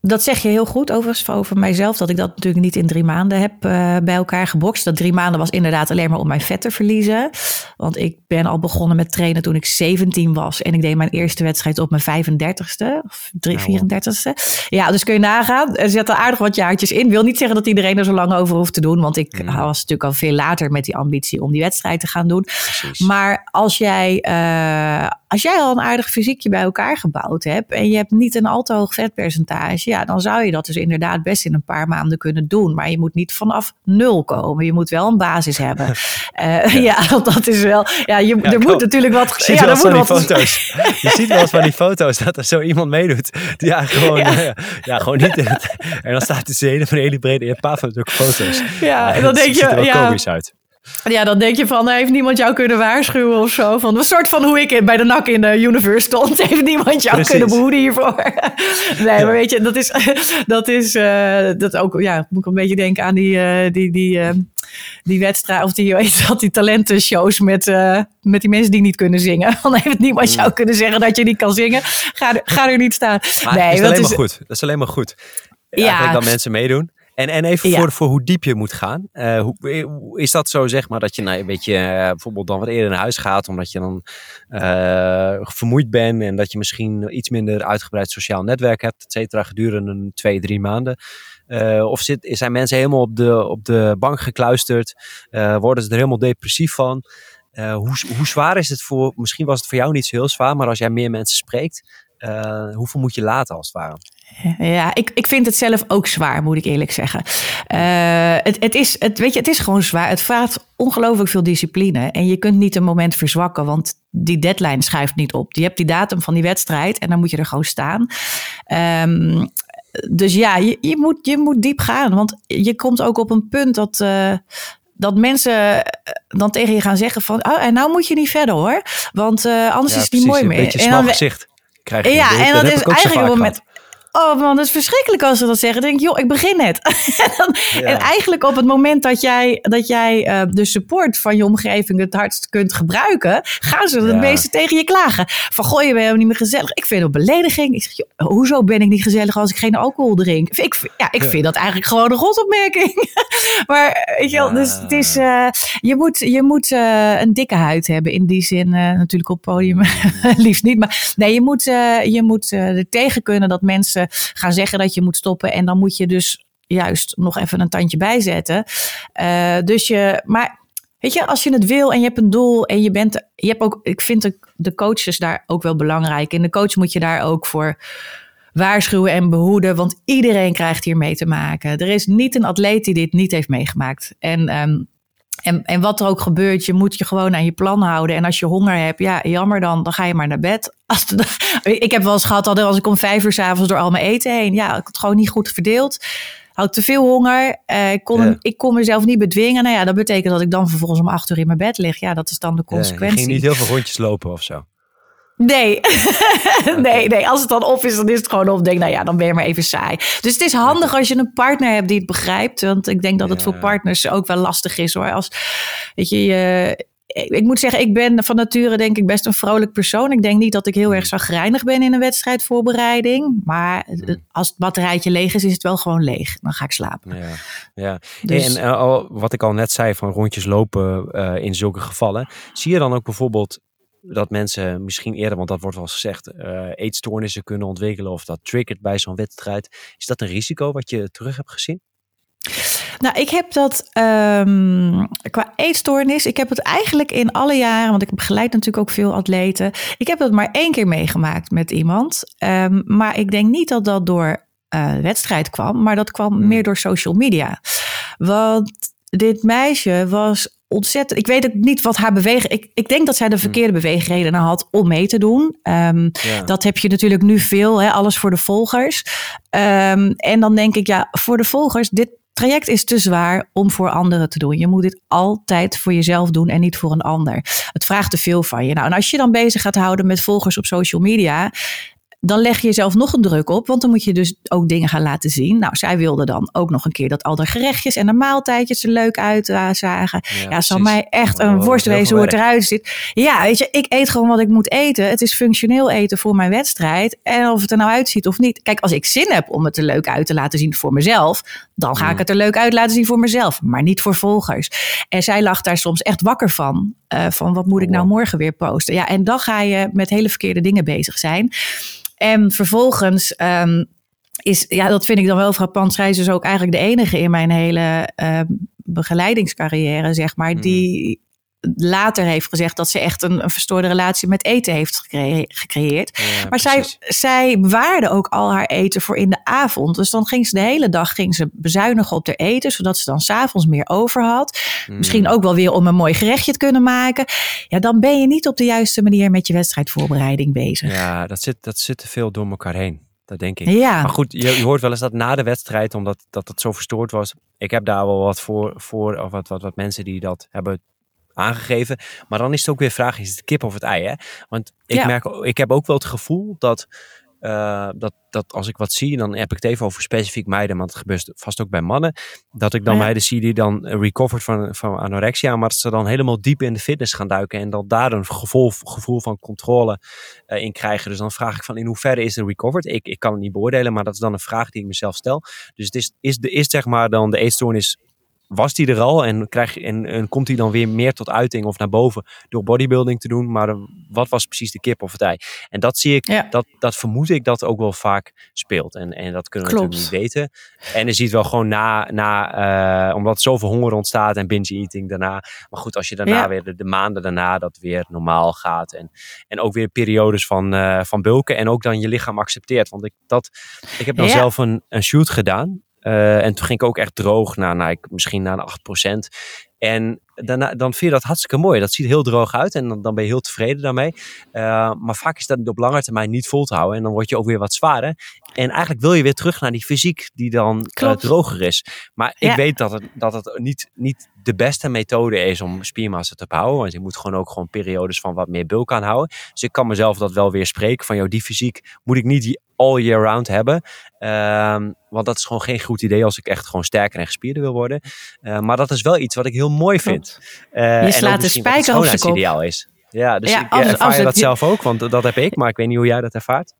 dat zeg je heel goed overigens over mijzelf. Dat ik dat natuurlijk niet in drie maanden heb eh, bij elkaar gebokst. Dat drie maanden was inderdaad alleen maar om mijn vet te verliezen. Want ik ben al begonnen met trainen toen ik 17 was. En ik deed mijn eerste wedstrijd op mijn 35ste. Of drie- Nou, 34ste. Ja, dus kun je nagaan. Er zitten aardig wat jaartjes in. Wil niet zeggen dat iedereen er zo lang over hoeft te doen. Want ik Mm. was natuurlijk al veel later met die ambitie om die wedstrijd te gaan doen. Precies. Maar als jij, eh, als jij al een aardig fysiekje bij elkaar gebouwd hebt en je hebt niet een al te hoog vetpercentage, ja, dan zou je dat dus inderdaad best in een paar maanden kunnen doen. Maar je moet niet vanaf nul komen. Je moet wel een basis hebben. Eh, ja. dat is wel. Ja, je, er moet natuurlijk wat. Je ziet ja, wel van die foto's. Je ziet wel eens van die foto's dat er zo iemand meedoet. Die eigenlijk gewoon, Ja. ja. ja, gewoon niet. in en dan staat het hele van hele brede. Hebt een paar van zulke foto's. Ja, en dan denk ziet er je, wel ja, komisch uit. Ja, dan denk je van, heeft niemand jou kunnen waarschuwen of zo? Van een soort van hoe ik bij de NAC in de universe stond. Heeft niemand jou Precies. kunnen behoeden hiervoor? Nee, Ja. maar weet je, dat is, dat is eh, dat ook, ja, moet ik een beetje denken aan die, eh, die, die, eh, die wedstrijd, of die, weet dat, die talentenshows met, eh, met die mensen die niet kunnen zingen. Dan heeft niemand jou kunnen zeggen dat je niet kan zingen. Ga er, ga er niet staan. Maar nee, dat is alleen maar goed. Dat is alleen maar goed. Ja. Eigenlijk dat mensen meedoen. En, en even Ja. voor, voor hoe diep je moet gaan. Eh, hoe, hoe- is dat zo, zeg maar, dat je nou, een beetje eh, bijvoorbeeld dan wat eerder naar huis gaat, omdat je dan eh, vermoeid bent en dat je misschien iets minder uitgebreid sociaal netwerk hebt, et cetera, gedurende een twee, drie maanden? Eh, of zit, zijn mensen helemaal op de, op de bank gekluisterd? Eh, worden ze er helemaal depressief van? Eh, hoe, hoe zwaar is het voor, misschien was het voor jou niet zo heel zwaar, maar als jij meer mensen spreekt, eh, hoeveel moet je laten als het ware? Ja, ik, ik vind het zelf ook zwaar, moet ik eerlijk zeggen. Eh, het, het, is, het, weet je, het is gewoon zwaar. Het vraagt ongelooflijk veel discipline. En je kunt niet een moment verzwakken, want die deadline schuift niet op. Je hebt die datum van die wedstrijd en dan moet je er gewoon staan. Ehm, dus ja, je, je, moet, je moet diep gaan. Want je komt ook op een punt dat, uh, dat mensen dan tegen je gaan zeggen van... Oh, en nou moet je niet verder hoor. Want uh, anders ja, is het niet mooi meer. Een beetje een smal gezicht krijg je. Ja, en dat is eigenlijk het moment... gehad. Oh man, dat is verschrikkelijk als ze dat zeggen. Dan denk ik, joh, ik begin net. en, dan- Ja. en eigenlijk op het moment dat jij, dat jij eh, de support van je omgeving het hardst kunt gebruiken, gaan ze het meeste tegen je klagen. Van, goh, je bent helemaal niet meer gezellig. Ik vind het een belediging. Ik zeg, joh, hoezo ben ik niet gezellig als ik geen alcohol drink? Ik, ja, ik Ja. vind dat eigenlijk gewoon een rotopmerking. maar weet je wel, dus het is, eh, je moet, je moet eh, een dikke huid hebben. In die zin natuurlijk op podium liefst niet. Maar nee, je moet, je moet er tegen kunnen dat mensen gaan zeggen dat je moet stoppen. En dan moet je dus juist nog even een tandje bijzetten. Eh, dus je, maar weet je, als je het wil en je hebt een doel en je bent, je hebt ook, ik vind de, de coaches daar ook wel belangrijk. En de coach moet je daar ook voor waarschuwen en behoeden, want iedereen krijgt hier mee te maken. Er is niet een atleet die dit niet heeft meegemaakt. En, ehm, en, en wat er ook gebeurt, je moet je gewoon aan je plan houden. En als je honger hebt, ja, jammer dan, dan ga je maar naar bed. Als de- ik heb wel eens gehad dat als ik om vijf uur s'avonds door al mijn eten heen, ja, ik had het gewoon niet goed verdeeld. Had te veel honger. eh, ik, kon, Ja. ik kon mezelf niet bedwingen. Nou ja, dat betekent dat ik dan vervolgens om acht uur in mijn bed lig. Ja, dat is dan de Ja, je consequentie. ging niet heel veel rondjes lopen of zo. Nee. nee, nee, als het dan op is, dan is het gewoon op. Denk, nou ja, dan ben je maar even saai. Dus het is handig als je een partner hebt die het begrijpt. Want ik denk dat het Ja. voor partners ook wel lastig is hoor. Als, weet je, je ik moet zeggen, ik ben van nature denk ik best een vrolijk persoon. Ik denk niet dat ik heel erg zagrijnig ben in een wedstrijdvoorbereiding. Maar als het batterijtje leeg is, is het wel gewoon leeg. Dan ga ik slapen. Ja, ja. Dus- en eh, al, wat ik al net zei van rondjes lopen eh, in zulke gevallen. Zie je dan ook bijvoorbeeld dat mensen misschien eerder, want dat wordt wel eens gezegd, eh, eetstoornissen kunnen ontwikkelen of dat triggert bij zo'n wedstrijd. Is dat een risico wat je terug hebt gezien? Nou, ik heb dat ehm, qua eetstoornis. Ik heb het eigenlijk in alle jaren, want ik begeleid natuurlijk ook veel atleten. Ik heb dat maar één keer meegemaakt met iemand. Ehm, maar ik denk niet dat dat door eh, wedstrijd kwam, maar dat kwam Hmm. meer door social media. Want dit meisje was ontzettend. Ik weet ook niet wat haar beweging. Ik, ik denk dat zij de verkeerde beweegredenen had om mee te doen. Ehm, Ja. dat heb je natuurlijk nu veel, hè, alles voor de volgers. Ehm, en dan denk ik, ja, voor de volgers, dit traject is te zwaar om voor anderen te doen. Je moet dit altijd voor jezelf doen en niet voor een ander. Het vraagt te veel van je. Nou, en als je dan bezig gaat houden met volgers op social media. Dan leg je jezelf nog een druk op, want dan moet je dus ook dingen gaan laten zien. Nou, zij wilde dan ook nog een keer dat al de gerechtjes en de maaltijdjes er leuk uitzagen. Ja, zal precies. mij echt Oh, een worst wezen hoe het eruit ziet. Ja, weet je, ik eet gewoon wat ik moet eten. Het is functioneel eten voor mijn wedstrijd. En of het er nou uitziet of niet. Kijk, als ik zin heb om het er leuk uit te laten zien voor mezelf, dan ga ik Mm. het er leuk uit laten zien voor mezelf, maar niet voor volgers. En zij lag daar soms echt wakker van. eh, van wat moet ik nou Wow. morgen weer posten? Ja, en dan ga je met hele verkeerde dingen bezig zijn. En vervolgens. ehm, is, ja, dat vind ik dan wel frappant. Zij is dus ook eigenlijk de enige in mijn hele ehm, begeleidingscarrière, zeg maar, Mhm. die later heeft gezegd dat ze echt een, een verstoorde relatie met eten heeft gecre- gecreëerd. Ja, Maar zij, precies. zij bewaarde ook al haar eten voor in de avond. Dus dan ging ze de hele dag ging ze bezuinigen op haar eten, zodat ze dan s'avonds meer over had. Mm. Misschien ook wel weer om een mooi gerechtje te kunnen maken. Ja, dan ben je niet op de juiste manier met je wedstrijdvoorbereiding bezig. Ja, dat zit, dat zit te veel door elkaar heen. Dat denk ik. Ja. Maar goed, je, je hoort wel eens dat na de wedstrijd, omdat dat het zo verstoord was. Ik heb daar wel wat voor, voor of wat, wat, wat mensen die dat hebben aangegeven. Maar dan is het ook weer vraag, is het kip of het ei? Hè? Want ik, Ja. merk, ik heb ook wel het gevoel dat, eh, dat, dat als ik wat zie, dan heb ik het even over specifiek meiden, want het gebeurt vast ook bij mannen, dat ik dan Ja. meiden zie die dan recovered van, van anorexia, maar dat ze dan helemaal diep in de fitness gaan duiken en dat daar een gevoel, gevoel van controle eh, in krijgen. Dus dan vraag ik van in hoeverre is er recovered? Ik, ik kan het niet beoordelen, maar dat is dan een vraag die ik mezelf stel. Dus het is, is, de, is zeg maar dan de eetstoornis, was die er al en, krijg, je- en, en komt die dan weer meer tot uiting of naar boven door bodybuilding te doen? Maar eh, wat was precies de kip of het ei? En dat zie ik, Ja. dat, dat vermoed ik dat ook wel vaak speelt. En, en dat kunnen we Klopt. natuurlijk niet weten. En je ziet wel gewoon na, na eh, omdat zoveel honger ontstaat en binge eating daarna. Maar goed, als je daarna Ja. weer de, de maanden daarna dat weer normaal gaat. En, en ook weer periodes van, eh, van bulken. En ook dan je lichaam accepteert. Want ik, dat, ik heb dan Ja. zelf een, een shoot gedaan. Eh, en toen ging ik ook echt droog naar, naar ik, misschien naar een 8%. En daarna, dan vind je dat hartstikke mooi. Dat ziet heel droog uit en dan, dan ben je heel tevreden daarmee. Uh, maar vaak is dat op lange termijn niet vol te houden. En dan word je ook weer wat zwaarder. En eigenlijk wil je weer terug naar die fysiek die dan uh, droger is. Maar ik weet dat het, dat het niet, niet de beste methode is om spiermassa te behouden. Want je moet gewoon ook gewoon periodes van wat meer bulk aanhouden. Dus ik kan mezelf dat wel weer spreken van, joh, die fysiek moet ik niet all year round hebben. Um, want dat is gewoon geen goed idee als ik echt gewoon sterker en gespierder wil worden. Uh, maar dat is wel iets wat ik heel mooi vind. Uh, je slaat de spijker op zijn kop. ideaal is. Ja, dus ja, ik als, ervaar als je dat zelf ook, want dat heb ik. Maar ik weet niet hoe jij dat ervaart.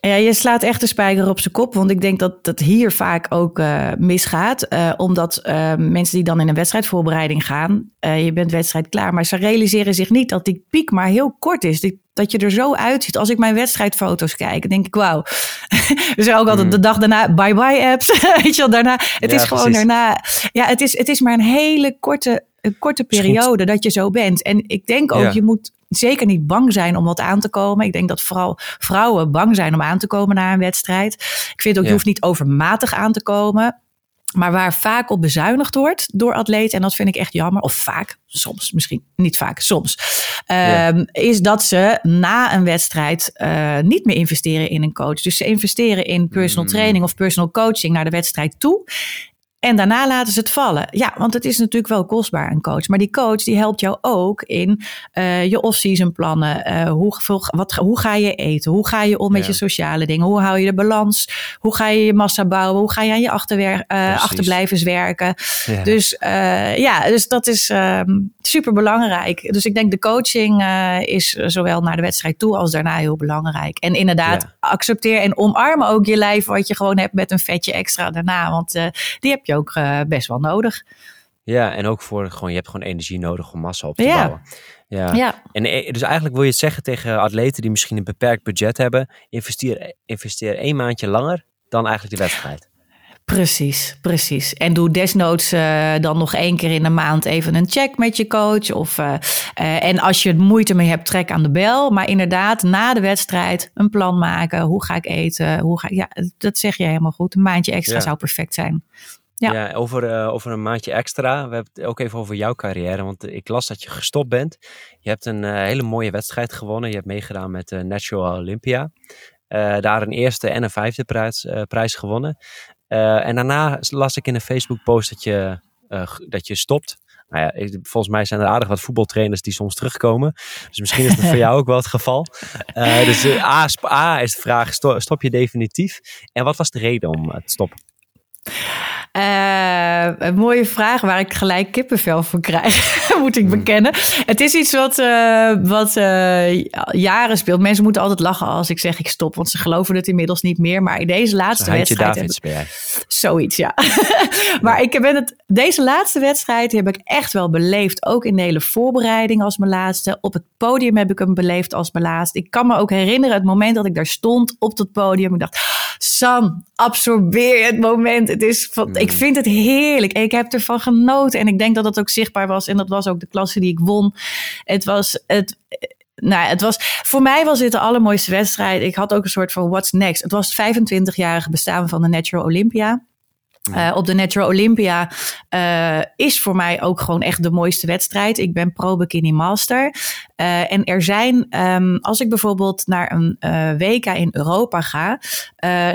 Ja, je slaat echt de spijker op zijn kop. Want ik denk dat dat hier vaak ook uh, misgaat. Uh, omdat uh, mensen die dan in een wedstrijdvoorbereiding gaan, je bent wedstrijd klaar. Maar ze realiseren zich niet dat die piek maar heel kort is. Die, dat je er zo uitziet. Als ik mijn wedstrijdfoto's kijk, denk ik, wauw. dus ook altijd mm. de dag daarna, bye-bye apps. Weet je wel, daarna. Het ja, is gewoon precies. daarna. Ja, het is, het is maar een hele korte, een korte periode dat je zo bent. En ik denk ook, ja. je moet zeker niet bang zijn om wat aan te komen. Ik denk dat vooral vrouwen bang zijn om aan te komen na een wedstrijd. Ik vind ook, ja. je hoeft niet overmatig aan te komen. Maar waar vaak op bezuinigd wordt door atleten, en dat vind ik echt jammer, of vaak, soms misschien niet vaak, soms, ja. um, is dat ze na een wedstrijd uh, niet meer investeren in een coach. Dus ze investeren in personal mm. training of personal coaching naar de wedstrijd toe. En daarna laten ze het vallen. Ja, want het is natuurlijk wel kostbaar, een coach. Maar die coach die helpt jou ook in uh, je off-season plannen. Uh, hoe, wat, hoe ga je eten? Hoe ga je om met ja. je sociale dingen? Hoe hou je de balans? Hoe ga je je massa bouwen? Hoe ga je aan je achterwer uh, achterblijvers werken? Ja. Dus ja, dus dat is um, super belangrijk. Dus ik denk de coaching is zowel naar de wedstrijd toe als daarna heel belangrijk. En inderdaad, ja. accepteer en omarm ook je lijf wat je gewoon hebt met een vetje extra daarna. Want die heb je ook uh, best wel nodig. Ja, en ook voor gewoon, je hebt gewoon energie nodig om massa op te ja. bouwen. Ja. ja. En dus eigenlijk wil je het zeggen tegen atleten die misschien een beperkt budget hebben, investeer, investeer één maandje langer dan eigenlijk de wedstrijd. Precies, precies. En doe desnoods uh, dan nog één keer in de maand even een check met je coach. Of, uh, uh, en als je er moeite mee hebt, trek aan de bel. Maar inderdaad, na de wedstrijd een plan maken. Hoe ga ik eten? Hoe ga ik, ja, dat zeg je helemaal goed. Een maandje extra ja. zou perfect zijn. Ja, ja over, over een maandje extra. We hebben het ook even over jouw carrière. Want ik las dat je gestopt bent. Je hebt een hele mooie wedstrijd gewonnen. Je hebt meegedaan met Natural Olympia. daar een eerste en een vijfde prijs, prijs gewonnen. Uh, en daarna las ik in een Facebook post dat je, uh, dat je stopt. Nou ja, ik, volgens mij zijn er aardig wat voetbaltrainers die soms terugkomen. Dus misschien is dat voor jou ook wel het geval. Uh, dus A, A, is de vraag, stop je definitief? En wat was de reden om te stoppen? Uh, een mooie vraag waar ik gelijk kippenvel voor krijg, moet ik hmm. bekennen. Het is iets wat, uh, wat uh, jaren speelt. Mensen moeten altijd lachen als ik zeg ik stop, want ze geloven het inmiddels niet meer. Maar in deze laatste wedstrijd. Jij. Zoiets, ja. maar ik ben het, deze laatste wedstrijd heb ik echt wel beleefd. Ook in de hele voorbereiding als mijn laatste. Op het podium heb ik hem beleefd als mijn laatste. Ik kan me ook herinneren het moment dat ik daar stond op dat podium. Ik dacht, Sam, absorbeer het moment. Het is van, ik vind het heerlijk. Ik heb ervan genoten. En ik denk dat dat ook zichtbaar was. En dat was ook de klasse die ik won. Het was het. Nou, het was, voor mij was dit de allermooiste wedstrijd. Ik had ook een soort van what's next. Het was het 25-jarige bestaan van de Natural Olympia. Uh, op de Natural Olympia uh, is voor mij ook gewoon echt de mooiste wedstrijd. Ik ben pro bikini master. Uh, en er zijn, um, als ik bijvoorbeeld naar een WK in Europa ga,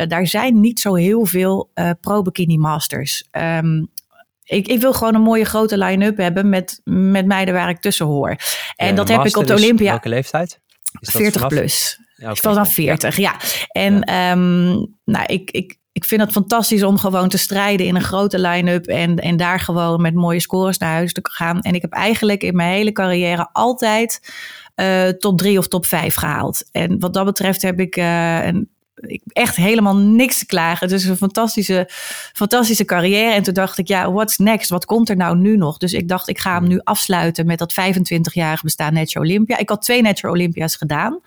daar zijn niet zo heel veel pro bikini masters. Um, ik, ik, wil gewoon een mooie grote line-up hebben met, met meiden waar ik tussen hoor. En dat heb ik op de Olympia. Welke leeftijd? 40 plus. Ja, okay. Vanaf 40, ja. ja. En ja. Um, nou, ik, ik, ik vind het fantastisch om gewoon te strijden in een grote line-up en, en daar gewoon met mooie scores naar huis te gaan. En ik heb eigenlijk in mijn hele carrière altijd uh, top drie of top vijf gehaald. En wat dat betreft heb ik uh, een ik, echt helemaal niks te klagen. Het is een fantastische, fantastische carrière. En toen dacht ik, ja, what's next? Wat komt er nou nu nog? Dus ik dacht, ik ga hem nu afsluiten met dat 25-jarige bestaan Natural Olympia. Ik had twee Natural Olympia's gedaan.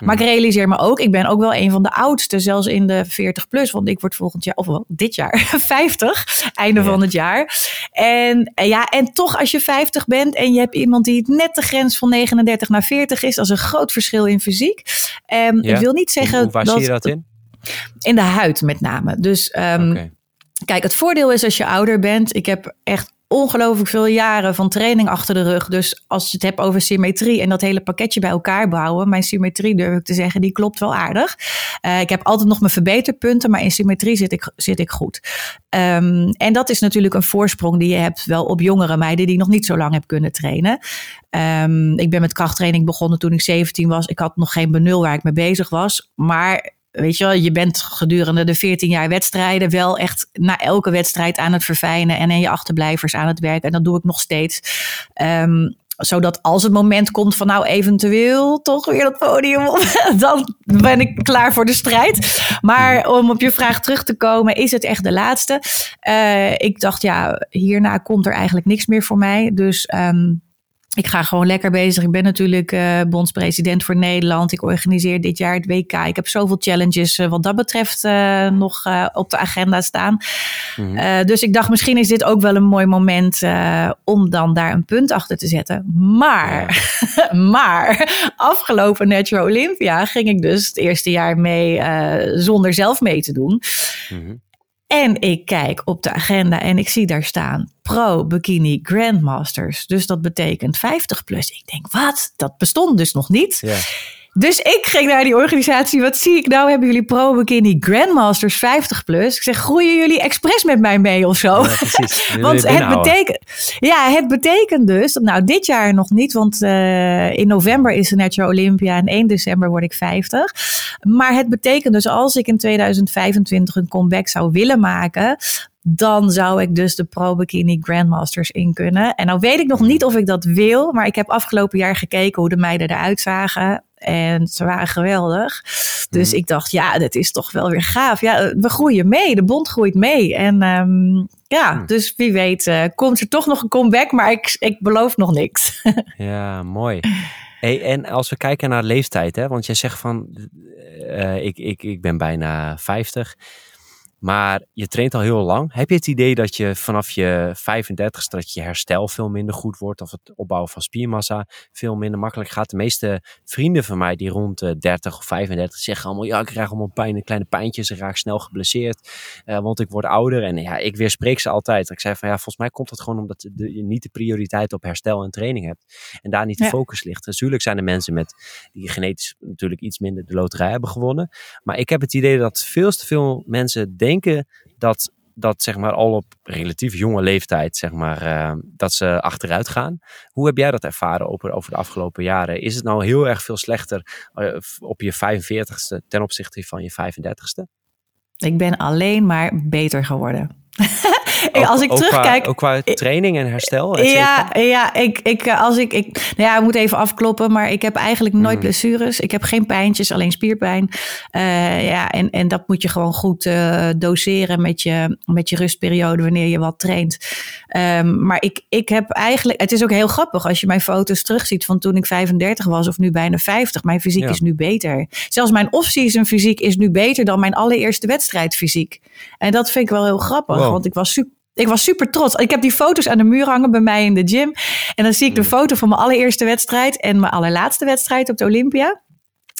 Maar ik realiseer me ook, ik ben ook wel een van de oudste, zelfs in de 40 plus. Want ik word volgend jaar, of wel dit jaar, 50, einde ja. van het jaar. En ja, en toch als je 50 bent en je hebt iemand die net de grens van 39 naar 40 is, dat is een groot verschil in fysiek. Um, ja. Ik wil niet zeggen hoe, dat... Je dat in? De huid met name. Dus um, okay. kijk, het voordeel is als je ouder bent. Ik heb echt ongelooflijk veel jaren van training achter de rug. Dus als je het hebt over symmetrie en dat hele pakketje bij elkaar bouwen, mijn symmetrie durf ik te zeggen, die klopt wel aardig. Uh, ik heb altijd nog mijn verbeterpunten, maar in symmetrie zit ik, zit ik goed. Um, en dat is natuurlijk een voorsprong die je hebt wel op jongere meiden die nog niet zo lang heb kunnen trainen. Um, ik ben met krachttraining begonnen toen ik 17 was. Ik had nog geen benul waar ik mee bezig was. Maar weet je je bent gedurende de 14 jaar wedstrijden wel echt na elke wedstrijd aan het verfijnen en in je achterblijvers aan het werken. En dat doe ik nog steeds. Um, zodat als het moment komt van nou eventueel toch weer dat podium op, dan ben ik klaar voor de strijd. Maar om op je vraag terug te komen, is het echt de laatste? Uh, ik dacht ja, hierna komt er eigenlijk niks meer voor mij. Dus um, ik ga gewoon lekker bezig. Ik ben natuurlijk uh, bondspresident voor Nederland. Ik organiseer dit jaar het WK. Ik heb zoveel challenges uh, wat dat betreft uh, nog op de agenda staan. Mm -hmm. dus ik dacht, misschien is dit ook wel een mooi moment om dan daar een punt achter te zetten. Maar, ja. maar afgelopen Natural Olympia ging ik dus het eerste jaar mee zonder zelf mee te doen. Mm -hmm. En ik kijk op de agenda en ik zie daar staan Pro Bikini Grandmasters. Dus dat betekent 50 plus. Ik denk, wat? Dat bestond dus nog niet. Ja. Dus ik ging naar die organisatie. Wat zie ik nou? Hebben jullie Pro Bikini Grandmasters 50 plus? Ik zeg, groeien jullie expres met mij mee of zo? Ja, precies. want het betekent, ja, het betekent dus, nou dit jaar nog niet, want uh, in november is er Natural Olympia en 1 december word ik 50. Maar het betekent dus als ik in 2025 een comeback zou willen maken, dan zou ik dus de Pro Bikini Grandmasters in kunnen. En nou weet ik nog niet of ik dat wil, maar ik heb afgelopen jaar gekeken hoe de meiden eruit zagen. En ze waren geweldig. Dus mm. ik dacht, ja, dat is toch wel weer gaaf. Ja, we groeien mee. De bond groeit mee. En um, ja, mm. dus wie weet uh, komt er toch nog een comeback. Maar ik, ik beloof nog niks. ja, mooi. Hey, en als we kijken naar leeftijd, hè, want jij zegt van, uh, ik, ik, ik ben bijna 50. Maar je traint al heel lang. Heb je het idee dat je vanaf je 35ste dat je herstel veel minder goed wordt of het opbouwen van spiermassa veel minder makkelijk gaat? De meeste vrienden van mij die rond de 30 of 35 zeggen allemaal ja, ik krijg allemaal pijn, kleine pijntjes, ik raak snel geblesseerd, uh, want ik word ouder. En ja, ik weerspreek ze altijd. Ik zei van ja, volgens mij komt het gewoon omdat je niet de prioriteit op herstel en training hebt en daar niet de ja. focus ligt. Natuurlijk zijn er mensen met die genetisch natuurlijk iets minder de loterij hebben gewonnen, maar ik heb het idee dat veel te veel mensen denken denken dat, dat zeg maar al op relatief jonge leeftijd zeg maar, uh, dat ze achteruit gaan. Hoe heb jij dat ervaren over, over de afgelopen jaren? Is het nou heel erg veel slechter uh, op je 45ste ten opzichte van je 35ste? Ik ben alleen maar beter geworden. ook, als ik ook terugkijk. Qua, ook qua training en herstel? Ja, ja ik, ik, als ik, ik. Nou ja, ik moet even afkloppen, maar ik heb eigenlijk nooit mm. blessures. Ik heb geen pijntjes, alleen spierpijn. Uh, ja, en, en dat moet je gewoon goed uh, doseren met je, met je rustperiode wanneer je wat traint. Um, maar ik, ik heb eigenlijk. Het is ook heel grappig als je mijn foto's terugziet van toen ik 35 was of nu bijna 50. Mijn fysiek ja. is nu beter. Zelfs mijn off-season fysiek is nu beter dan mijn allereerste wedstrijd fysiek. En dat vind ik wel heel grappig, wow. want ik was super ik was super trots. Ik heb die foto's aan de muur hangen bij mij in de gym. En dan zie ik de foto van mijn allereerste wedstrijd en mijn allerlaatste wedstrijd op de Olympia.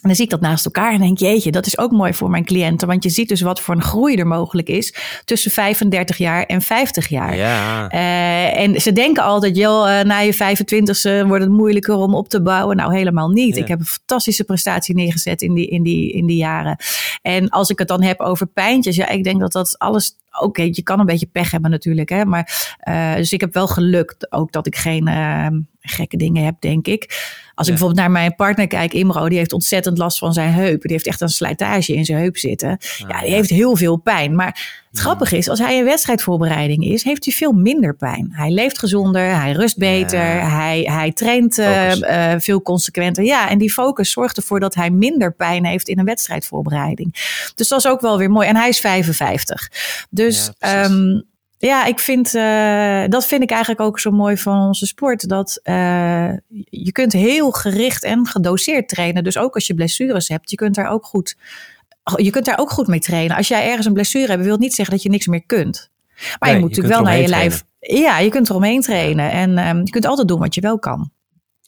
En dan zie ik dat naast elkaar en denk, jeetje, dat is ook mooi voor mijn cliënten. Want je ziet dus wat voor een groei er mogelijk is tussen 35 jaar en 50 jaar. Ja. Uh, en ze denken altijd, joh, uh, na je 25ste wordt het moeilijker om op te bouwen. Nou, helemaal niet. Ja. Ik heb een fantastische prestatie neergezet in die, in, die, in die jaren. En als ik het dan heb over pijntjes, ja, ik denk dat dat alles Oké, okay, je kan een beetje pech hebben natuurlijk. Hè? Maar, uh, dus ik heb wel gelukt ook dat ik geen uh, gekke dingen heb, denk ik. Als ja. ik bijvoorbeeld naar mijn partner kijk, Imro, die heeft ontzettend last van zijn heup. Die heeft echt een slijtage in zijn heup zitten. Ah, ja, die ja. heeft heel veel pijn. Maar het grappige is, als hij in wedstrijdvoorbereiding is, heeft hij veel minder pijn. Hij leeft gezonder, hij rust beter, hij, hij traint uh, veel consequenter. Ja, en die focus zorgt ervoor dat hij minder pijn heeft in een wedstrijdvoorbereiding. Dus dat is ook wel weer mooi. En hij is 55. Dus ja, um, ja, ik vind, uh, dat vind ik eigenlijk ook zo mooi van onze sport. Dat uh, je kunt heel gericht en gedoseerd trainen. Dus ook als je blessures hebt, je kunt daar ook goed, je kunt daar ook goed mee trainen. Als jij ergens een blessure hebt, wil niet zeggen dat je niks meer kunt. Maar nee, je moet je natuurlijk wel naar je lijf. Ja, je kunt eromheen trainen. En um, je kunt altijd doen wat je wel kan.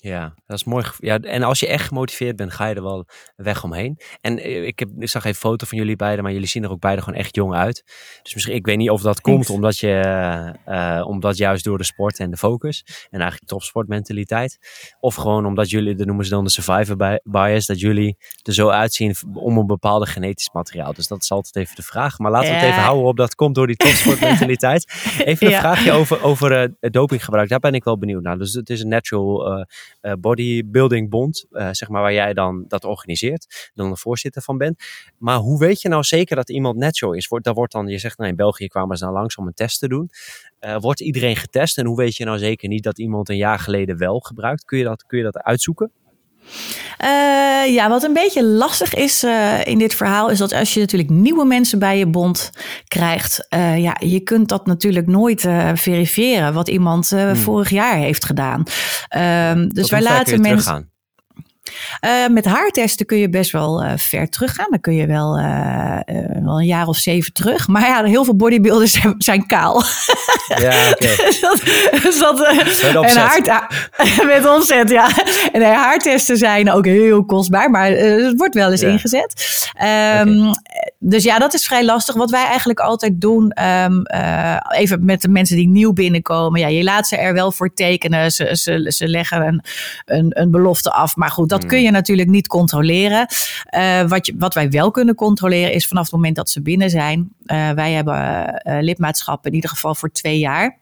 Ja, dat is mooi. Ja, en als je echt gemotiveerd bent, ga je er wel weg omheen. En eh, ik, heb, ik zag even foto van jullie beiden, maar jullie zien er ook beide gewoon echt jong uit. Dus misschien, ik weet niet of dat komt omdat je, uh, omdat juist door de sport en de focus en eigenlijk topsportmentaliteit. Of gewoon omdat jullie, dat noemen ze dan de survivor bias, dat jullie er zo uitzien om een bepaalde genetisch materiaal. Dus dat is altijd even de vraag. Maar laten we het even houden op, dat komt door die topsportmentaliteit. even een vraagje over, over uh, dopinggebruik. Daar ben ik wel benieuwd naar. Dus het is een natural uh, Bodybuilding Bond, uh, zeg maar, waar jij dan dat organiseert, dan de voorzitter van bent. Maar hoe weet je nou zeker dat iemand net zo is? Wordt, daar wordt dan, je zegt, nou, in België kwamen ze dan langs om een test te doen. Uh, wordt iedereen getest en hoe weet je nou zeker niet dat iemand een jaar geleden wel gebruikt? Kun je dat, kun je dat uitzoeken? Uh, ja, wat een beetje lastig is uh, in dit verhaal, is dat als je natuurlijk nieuwe mensen bij je bond krijgt, uh, ja, je kunt dat natuurlijk nooit verifiëren wat iemand hmm. vorig jaar heeft gedaan. Ehm, dus wij laten mensen. Uh, met haartesten kun je best wel uh, ver teruggaan. Dan kun je wel, uh, wel een jaar of zeven terug. Maar ja, heel veel bodybuilders zijn kaal. Ja, oké. Okay. dus dat, dus dat, en haar, met omzet, ja. En haartesten zijn ook heel kostbaar, maar het wordt wel eens ja. ingezet. Um, okay. Dus ja, dat is vrij lastig. Wat wij eigenlijk altijd doen, um, even met de mensen die nieuw binnenkomen. Ja, je laat ze er wel voor tekenen. Ze, ze, ze leggen een, een, een belofte af. Maar goed, dat kun je natuurlijk niet controleren. Uh, wat, je, wat wij wel kunnen controleren is vanaf het moment dat ze binnen zijn. Uh, wij hebben uh, lidmaatschap in ieder geval voor twee jaar.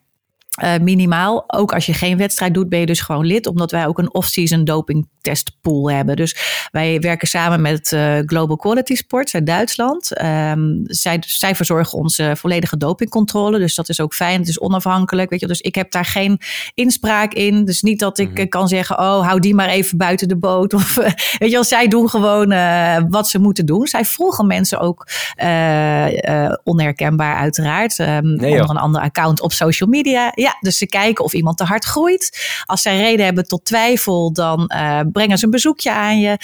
Uh, minimaal. Ook als je geen wedstrijd doet, ben je dus gewoon lid. Omdat wij ook een off-season doping testpool hebben. Dus wij werken samen met uh, Global Quality Sports uit Duitsland. Um, zij, zij verzorgen onze volledige dopingcontrole. Dus dat is ook fijn. Het is onafhankelijk. Weet je, dus ik heb daar geen inspraak in. Dus niet dat ik mm -hmm. kan zeggen: oh, hou die maar even buiten de boot. Of weet je wel, zij doen gewoon uh, wat ze moeten doen. Zij volgen mensen ook onherkenbaar, uiteraard. Um, nee, onder een ander account op social media. Ja, dus ze kijken of iemand te hard groeit. Als zij reden hebben tot twijfel, dan uh, brengen ze een bezoekje aan je.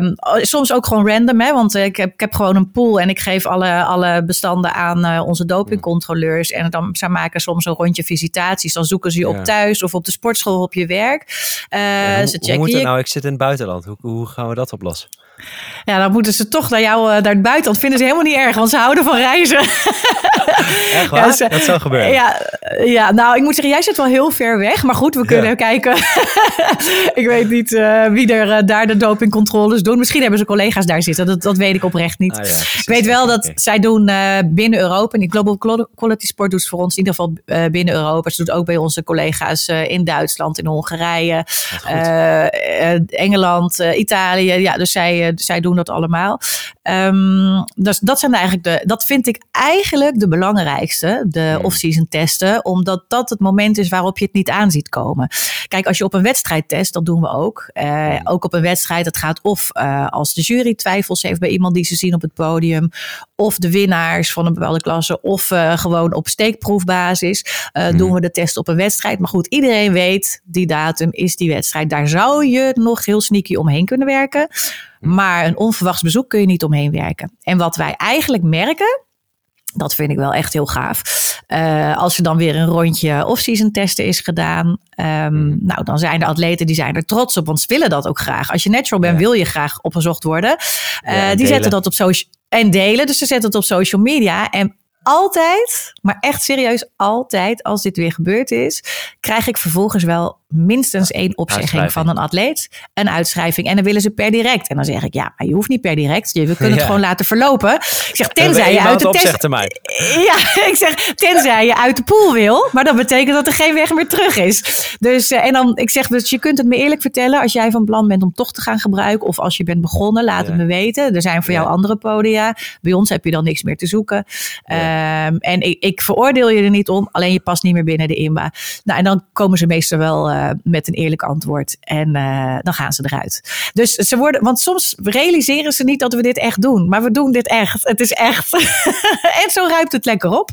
Um, soms ook gewoon random, hè, want ik heb, ik heb gewoon een pool en ik geef alle, alle bestanden aan uh, onze dopingcontroleurs. En dan zij maken soms een rondje visitaties. Dan zoeken ze je ja. op thuis of op de sportschool of op je werk. Uh, hoe, ze checken hoe moet je. nou? Ik zit in het buitenland. Hoe, hoe gaan we dat oplossen? Ja, dan moeten ze toch naar jou, naar het buitenland. Vinden ze helemaal niet erg, want ze houden van reizen. Echt waar? Ja, ze, dat zou gebeuren. Ja, ja, nou, ik moet zeggen, jij zit wel heel ver weg. Maar goed, we kunnen ja. kijken. ik weet niet uh, wie er uh, daar de dopingcontroles doen. Misschien hebben ze collega's daar zitten. Dat, dat weet ik oprecht niet. Ah, ja, ik weet wel dat okay. zij doen uh, binnen Europa. En die Global Quality Sport doet voor ons in ieder geval binnen Europa. Ze doet ook bij onze collega's in Duitsland, in Hongarije, Engeland, Italië. Ja, dus zij, zij doen dat allemaal. Um, dus dat zijn eigenlijk de. Dat vind ik eigenlijk de belangrijkste. De hmm. off-season testen. Omdat dat het moment is waarop je het niet aan ziet komen. Kijk, als je op een wedstrijd test, dat doen we ook. Uh, ook op een wedstrijd, het gaat of uh, als de jury twijfels heeft bij iemand die ze zien op het podium. Of de winnaars van een bepaalde klasse. Of uh, gewoon op steekproefbasis hmm. doen we de test op een wedstrijd. Maar goed, iedereen weet, die datum is die wedstrijd. Daar zou je nog heel sneaky omheen kunnen werken. Maar een onverwachts bezoek kun je niet omheen werken. En wat wij eigenlijk merken, dat vind ik wel echt heel gaaf. Uh, als er dan weer een rondje off-season testen is gedaan. Um, mm. Nou, dan zijn er atleten die zijn er trots op, want ze willen dat ook graag. Als je natural bent, ja. wil je graag opgezocht worden. Uh, ja, die delen. zetten dat op social en delen. Dus ze zetten het op social media. En altijd, maar echt serieus altijd, als dit weer gebeurd is, krijg ik vervolgens wel minstens één opzegging van een atleet, een uitschrijving. En dan willen ze per direct. En dan zeg ik, ja, maar je hoeft niet per direct. Je, we kunnen ja. het gewoon laten verlopen. Ik zeg, tenzij je uit de test... Ja, ik zeg, tenzij je uit de pool wil. Maar dat betekent dat er geen weg meer terug is. Dus, uh, en dan, ik zeg, dus je kunt het me eerlijk vertellen als jij van plan bent om toch te gaan gebruiken. Of als je bent begonnen, laat ja. het me weten. Er zijn voor jou andere podia. Bij ons heb je dan niks meer te zoeken. Um, en ik, ik, veroordeel je er niet om, alleen je past niet meer binnen de INBA. Nou, en dan komen ze meestal wel uh, met een eerlijk antwoord. En uh, dan gaan ze eruit. Dus ze worden, want soms realiseren ze niet dat we dit echt doen. Maar we doen dit echt. Het is echt. en zo ruimt het lekker op.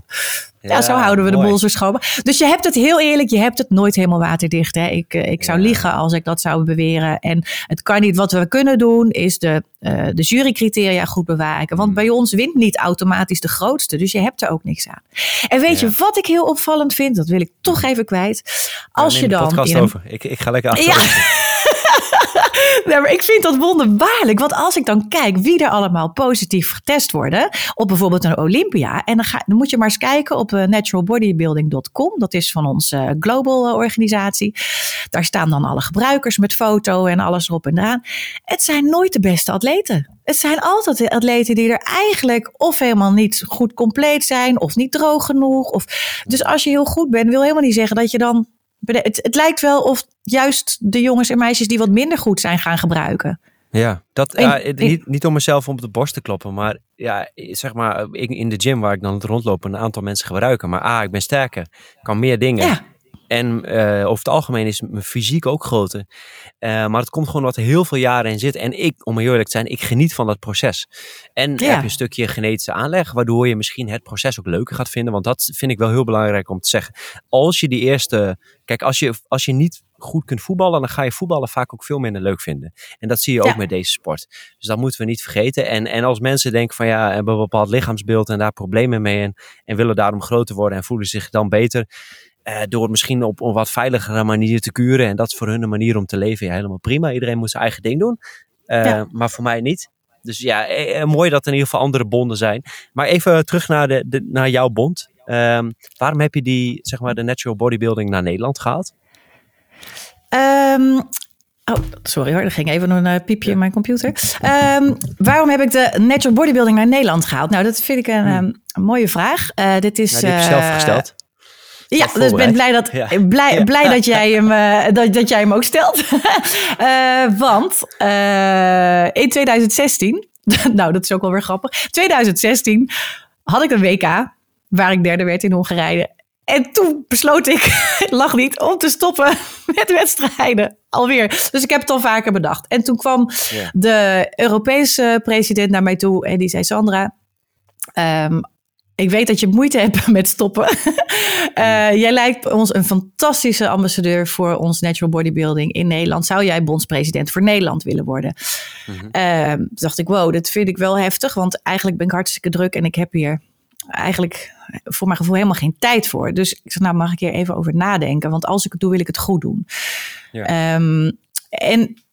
Ja, zo houden we de boel zo schoon. Dus je hebt het heel eerlijk, je hebt het nooit helemaal waterdicht. Hè? Ik, eh, ik zou liegen als ik dat zou beweren. En het kan niet. Wat we kunnen doen, is de, uh, de jurycriteria goed bewaken. Want mm. bij ons wint niet automatisch de grootste. Dus je hebt er ook niks aan. En weet je wat ik heel opvallend vind? Dat wil ik toch even kwijt. Als je dan. Podcast over. Ik, ik ga lekker achter. Ja. nee, maar ik vind dat wonderbaarlijk. Want als ik dan kijk wie er allemaal positief getest worden. Op bijvoorbeeld een Olympia. En dan, ga, dan moet je maar eens kijken op uh, naturalbodybuilding.com. Dat is van onze global eh, organisatie. Daar staan dan alle gebruikers met foto en alles erop en eraan. Het zijn nooit de beste atleten. Het zijn altijd de atleten die er eigenlijk of helemaal niet goed compleet zijn. Of niet droog genoeg. Of, dus als je heel goed bent, wil helemaal niet zeggen dat je dan het, het lijkt wel of juist de jongens en meisjes die wat minder goed zijn gaan gebruiken. Ja, dat, niet, niet om mezelf op de borst te kloppen, maar ja, zeg maar in de gym waar ik dan het rondlopen een aantal mensen gebruiken. Maar ah, ik ben sterker, kan meer dingen. Ja. En uh, over het algemeen is mijn fysiek ook groter. Uh, maar het komt gewoon wat heel veel jaren in zit. En ik, om eerlijk te zijn, ik geniet van dat proces. En ja. heb je een stukje genetische aanleg, waardoor je misschien het proces ook leuker gaat vinden. Want dat vind ik wel heel belangrijk om te zeggen. Als je die eerste. Kijk, als je, als je niet goed kunt voetballen, dan ga je voetballen vaak ook veel minder leuk vinden. En dat zie je ook met deze sport. Dus dat moeten we niet vergeten. En, en als mensen denken van ja, hebben een bepaald lichaamsbeeld en daar problemen mee en, en willen daarom groter worden en voelen zich dan beter uh, door misschien op een wat veiligere manier te kuren. En dat is voor hun een manier om te leven. Ja, helemaal prima. Iedereen moet zijn eigen ding doen. Uh, Maar voor mij niet. Dus ja, eh, mooi dat er in ieder geval andere bonden zijn. Maar even terug naar, de, de naar jouw bond. Um, waarom heb je die, zeg maar, de natural bodybuilding naar Nederland gehaald? Um, Oh, sorry hoor, er ging even een piepje in mijn computer. Um, waarom heb ik de natural bodybuilding naar Nederland gehaald? Nou, dat vind ik een, um, een mooie vraag. Uh, dit is. Die heb je zelf gesteld. Ja, dus ik ben blij dat, blij, blij dat, jij hem, uh, dat, dat jij hem ook stelt. uh, want uh, in 2016, nou dat is ook wel weer grappig. 2016 had ik een WK waar ik derde werd in Hongarije. En toen besloot ik, lag niet, om te stoppen met wedstrijden. Alweer. Dus ik heb het al vaker bedacht. En toen kwam de Europese president naar mij toe en die zei: Sandra, um, ik weet dat je moeite hebt met stoppen. uh, jij lijkt ons een fantastische ambassadeur voor ons natural bodybuilding in Nederland. Zou jij bondspresident voor Nederland willen worden? Mm uh, dacht ik, wow, dat vind ik wel heftig. Want eigenlijk ben ik hartstikke druk en ik heb hier eigenlijk voor mijn gevoel helemaal geen tijd voor. Dus ik zei, nou mag ik hier even over nadenken. Want als ik het doe, wil ik het goed doen. Ja. Um, en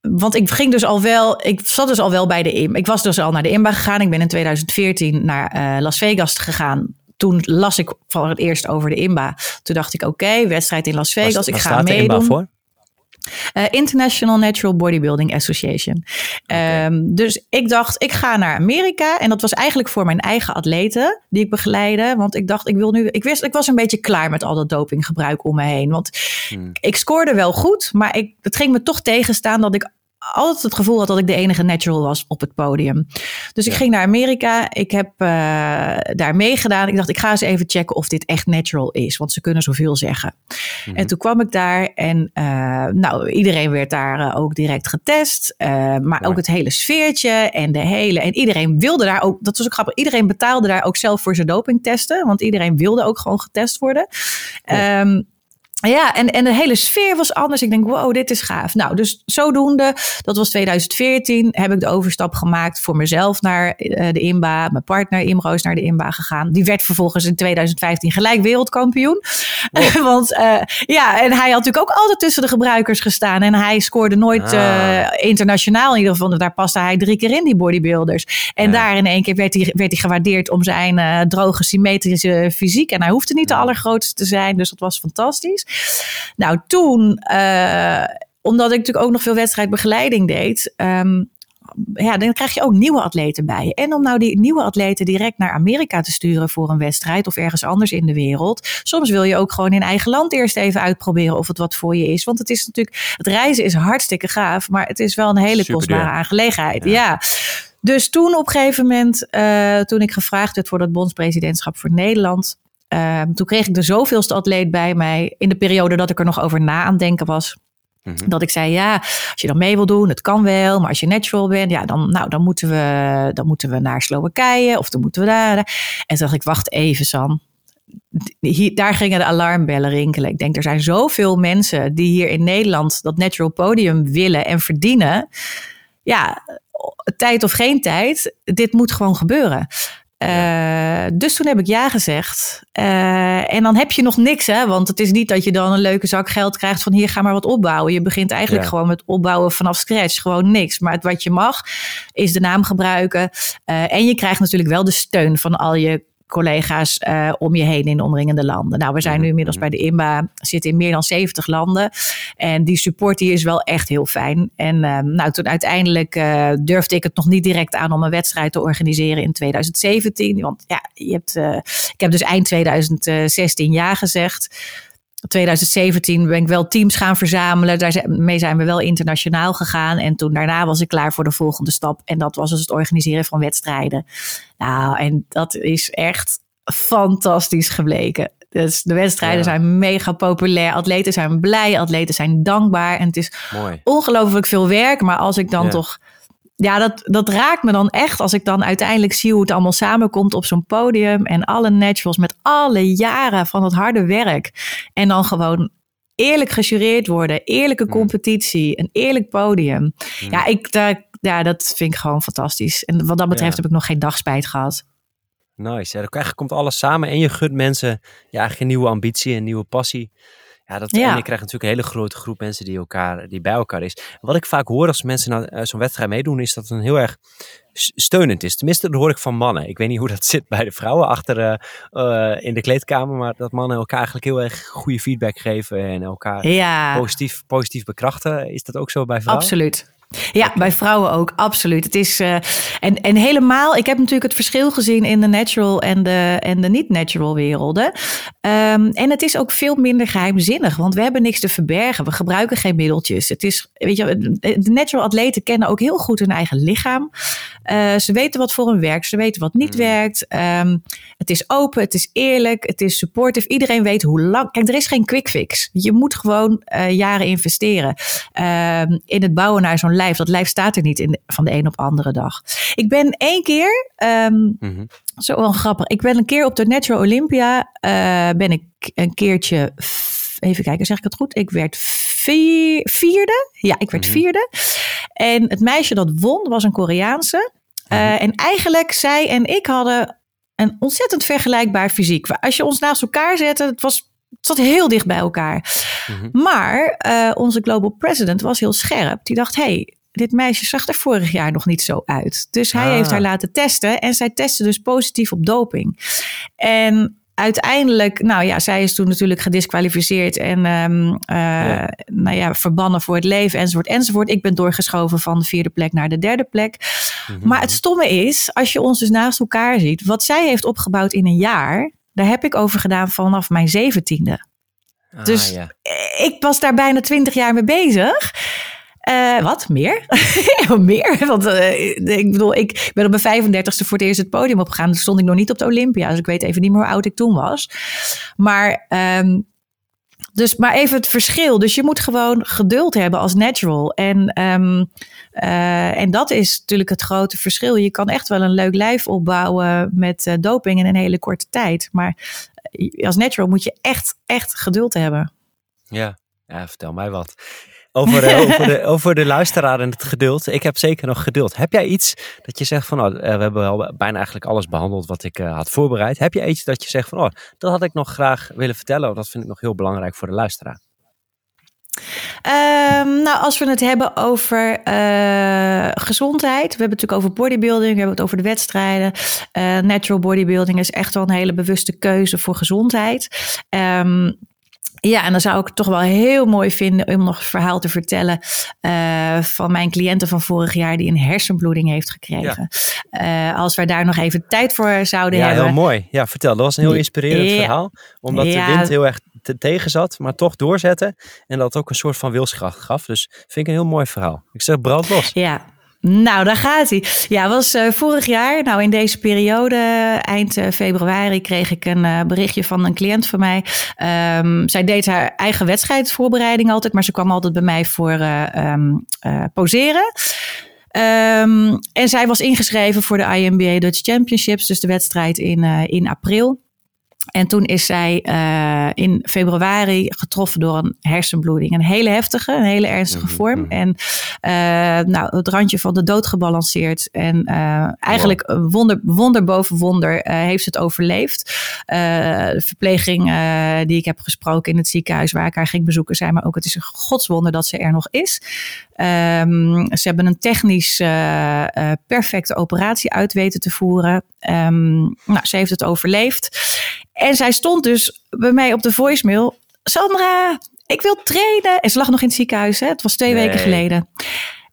want ik ging dus al wel, ik zat dus al wel bij de IM. Ik was dus al naar de IMBA gegaan. Ik ben in 2014 naar uh, Las Vegas gegaan. Toen las ik voor het eerst over de IMBA. Toen dacht ik, oké, wedstrijd in Las Vegas. ik ga meedoen. Voor? Uh, International Natural Bodybuilding Association. Okay. Um, dus ik dacht, ik ga naar Amerika. En dat was eigenlijk voor mijn eigen atleten die ik begeleide. Want ik dacht, ik wil nu. Ik wist, ik was een beetje klaar met al dat dopinggebruik om me heen. Want hmm. ik scoorde wel goed, maar ik, het ging me toch tegenstaan dat ik altijd het gevoel had dat ik de enige natural was op het podium. Dus ik ging naar Amerika. Ik heb uh, daar meegedaan. Ik dacht, ik ga eens even checken of dit echt natural is. Want ze kunnen zoveel zeggen. En toen kwam ik daar en uh, nou, iedereen werd daar uh, ook direct getest. maar ook het hele sfeertje en de hele... En iedereen wilde daar ook... Dat was ook grappig. Iedereen betaalde daar ook zelf voor zijn dopingtesten. Want iedereen wilde ook gewoon getest worden. Um, ja, en, en de hele sfeer was anders. Ik denk, wow, dit is gaaf. Nou, dus zodoende, dat was 2014, heb ik de overstap gemaakt voor mezelf naar uh, de IMBA. Mijn partner Imro is naar de IMBA gegaan. Die werd vervolgens in 2015 gelijk wereldkampioen. Want uh, ja, en hij had natuurlijk ook altijd tussen de gebruikers gestaan. En hij scoorde nooit ah. uh, internationaal in ieder geval. Daar paste hij drie keer in, die bodybuilders. En ja. daar in één keer werd hij, werd hij gewaardeerd om zijn droge, symmetrische fysiek. En hij hoefde niet de allergrootste te zijn, dus dat was fantastisch. Nou, toen, uh, omdat ik natuurlijk ook nog veel wedstrijdbegeleiding deed. Um, ja, dan krijg je ook nieuwe atleten bij. En om nou die nieuwe atleten direct naar Amerika te sturen voor een wedstrijd of ergens anders in de wereld. Soms wil je ook gewoon in eigen land eerst even uitproberen of het wat voor je is. Want het is natuurlijk, het reizen is hartstikke gaaf, maar het is wel een hele Super kostbare duur. aangelegenheid. Ja. ja. Dus toen op een gegeven moment, uh, toen ik gevraagd werd voor dat bondspresidentschap voor Nederland, Um, toen kreeg ik de zoveelste atleet bij mij in de periode dat ik er nog over na aan denken was. Mm-hmm. Dat ik zei, ja, als je dan mee wil doen, het kan wel. Maar als je natural bent, ja, dan, nou, dan, moeten, we, dan moeten we naar Slowakije of dan moeten we daar. En toen dacht ik, wacht even San. hier, daar gingen de alarmbellen rinkelen. Ik denk, er zijn zoveel mensen die hier in Nederland dat natural podium willen en verdienen. Ja, tijd of geen tijd, dit moet gewoon gebeuren. Uh, dus toen heb ik ja gezegd. Uh, en dan heb je nog niks, hè? Want het is niet dat je dan een leuke zak geld krijgt van hier ga maar wat opbouwen. Je begint eigenlijk gewoon met opbouwen vanaf scratch, gewoon niks. Maar het, wat je mag is de naam gebruiken. Uh, en je krijgt natuurlijk wel de steun van al je collega's uh, om je heen in de omringende landen. Nou, we zijn nu mhm, inmiddels mhm. bij de IMBA, zitten in meer dan 70 landen. En die support die is wel echt heel fijn. En uh, nou, toen uiteindelijk uh, durfde ik het nog niet direct aan om een wedstrijd te organiseren in 2017. Want ja, je hebt, ik heb dus eind 2016 ja gezegd. 2017 ben ik wel teams gaan verzamelen. Daarmee zijn we wel internationaal gegaan. En toen daarna was ik klaar voor de volgende stap. En dat was dus het organiseren van wedstrijden. Nou, en dat is echt fantastisch gebleken. Dus de wedstrijden zijn mega populair. Atleten zijn blij, atleten zijn dankbaar. En het is Mooi. ongelooflijk veel werk. Maar als ik dan toch ja, dat, dat raakt me dan echt als ik dan uiteindelijk zie hoe het allemaal samenkomt op zo'n podium. En alle naturals met alle jaren van het harde werk. En dan gewoon eerlijk gejureerd worden, eerlijke mm. competitie, een eerlijk podium. Mm. Ja, ik, daar, ja, dat vind ik gewoon fantastisch. En wat dat betreft heb ik nog geen dagspijt gehad. Nice. Ja, eigenlijk komt alles samen en je gunt mensen ja, eigenlijk een nieuwe ambitie, een nieuwe passie. Ja, dat, En je krijgt natuurlijk een hele grote groep mensen die, elkaar, die bij elkaar is. Wat ik vaak hoor als mensen naar uh, zo'n wedstrijd meedoen, is dat het een heel erg steunend is. Tenminste, dat hoor ik van mannen. Ik weet niet hoe dat zit bij de vrouwen achter uh, in de kleedkamer, maar dat mannen elkaar eigenlijk heel erg goede feedback geven en elkaar positief, positief bekrachten. Is dat ook zo bij vrouwen? Absoluut. Ja, bij vrouwen ook, absoluut. Het is, uh, en, en helemaal, ik heb natuurlijk het verschil gezien in de natural en de, en de niet-natural werelden. Um, en het is ook veel minder geheimzinnig, want we hebben niks te verbergen. We gebruiken geen middeltjes. Het is, weet je, de natural atleten kennen ook heel goed hun eigen lichaam. Uh, ze weten wat voor hun werkt, ze weten wat niet mm. werkt. Um, het is open, het is eerlijk, het is supportive. Iedereen weet hoe lang. Kijk, er is geen quick fix. Je moet gewoon uh, jaren investeren um, in het bouwen naar zo'n lijf. Dat lijf staat er niet in van de een op andere dag. Ik ben één keer, um, mm-hmm. zo wel grappig. Ik ben een keer op de Natural Olympia, uh, ben ik een keertje, even kijken, zeg ik het goed? Ik werd vier, vierde. Ja, ik werd mm-hmm. vierde. En het meisje dat won was een Koreaanse. Uh, en eigenlijk zij en ik hadden een ontzettend vergelijkbaar fysiek. Als je ons naast elkaar zette, het was het zat heel dicht bij elkaar. Mm-hmm. Maar uh, onze global president was heel scherp. Die dacht, hey, dit meisje zag er vorig jaar nog niet zo uit. Dus hij heeft ah. haar laten testen en zij testte dus positief op doping. En uiteindelijk, nou ja, zij is toen natuurlijk gedisqualificeerd en um, uh, nou ja, verbannen voor het leven enzovoort enzovoort. Ik ben doorgeschoven van de vierde plek naar de derde plek. Mhm. Maar het stomme is, als je ons dus naast elkaar ziet, wat zij heeft opgebouwd in een jaar, daar heb ik over gedaan vanaf mijn zeventiende. Ah, dus ja. ik was daar bijna twintig jaar mee bezig. Uh, wat? Meer? meer? Want uh, ik bedoel, ik ben op mijn 35ste voor het eerst het podium opgegaan. Toen stond ik nog niet op de Olympia. Dus ik weet even niet meer hoe oud ik toen was. Maar, um, dus, maar even het verschil. Dus je moet gewoon geduld hebben als natural. En, um, uh, en dat is natuurlijk het grote verschil. Je kan echt wel een leuk lijf opbouwen met doping in een hele korte tijd. Maar als natural moet je echt, echt geduld hebben. Ja, ja vertel mij wat. Over, de, over, de, over de luisteraar en het geduld. Ik heb zeker nog geduld. Heb jij iets dat je zegt van, oh, we hebben al bijna eigenlijk alles behandeld wat ik uh, had voorbereid. Heb je iets dat je zegt van, oh, dat had ik nog graag willen vertellen. Dat vind ik nog heel belangrijk voor de luisteraar. Um, nou, als we het hebben over uh, gezondheid. We hebben het natuurlijk over bodybuilding. We hebben het over de wedstrijden. Uh, natural bodybuilding is echt wel een hele bewuste keuze voor gezondheid. Um, ja, en dan zou ik het toch wel heel mooi vinden om nog een verhaal te vertellen uh, van mijn cliënten van vorig jaar die een hersenbloeding heeft gekregen. Ja. Uh, als we daar nog even tijd voor zouden ja, hebben. Ja, heel mooi. Ja, vertel. Dat was een heel inspirerend verhaal. Omdat de wind heel erg te tegen zat, maar toch doorzetten. En dat ook een soort van wilskracht gaf. Dus vind ik een heel mooi verhaal. Ik zeg brand los. Ja, nou, daar gaat hij. Ja, was uh, vorig jaar, nou in deze periode, eind uh, februari, kreeg ik een uh, berichtje van een cliënt van mij. Um, zij deed haar eigen wedstrijdvoorbereiding altijd, maar ze kwam altijd bij mij voor um, poseren. Um, en zij was ingeschreven voor de IMBA Dutch Championships, dus de wedstrijd in, in april. En toen is zij uh, in februari getroffen door een hersenbloeding. Een hele heftige, een hele ernstige mm -hmm. vorm. En uh, nou, het randje van de dood gebalanceerd. En uh, eigenlijk wow. wonder, wonder boven wonder heeft ze het overleefd. de verpleging die ik heb gesproken in het ziekenhuis waar ik haar ging bezoeken, zei maar ook: het is een godswonder dat ze er nog is. Um, ze hebben een technisch perfecte operatie uit weten te voeren. Um, nou, ze heeft het overleefd. En zij stond dus bij mij op de voicemail. Sandra, ik wil trainen. En ze lag nog in het ziekenhuis. Hè? Het was twee nee. weken geleden.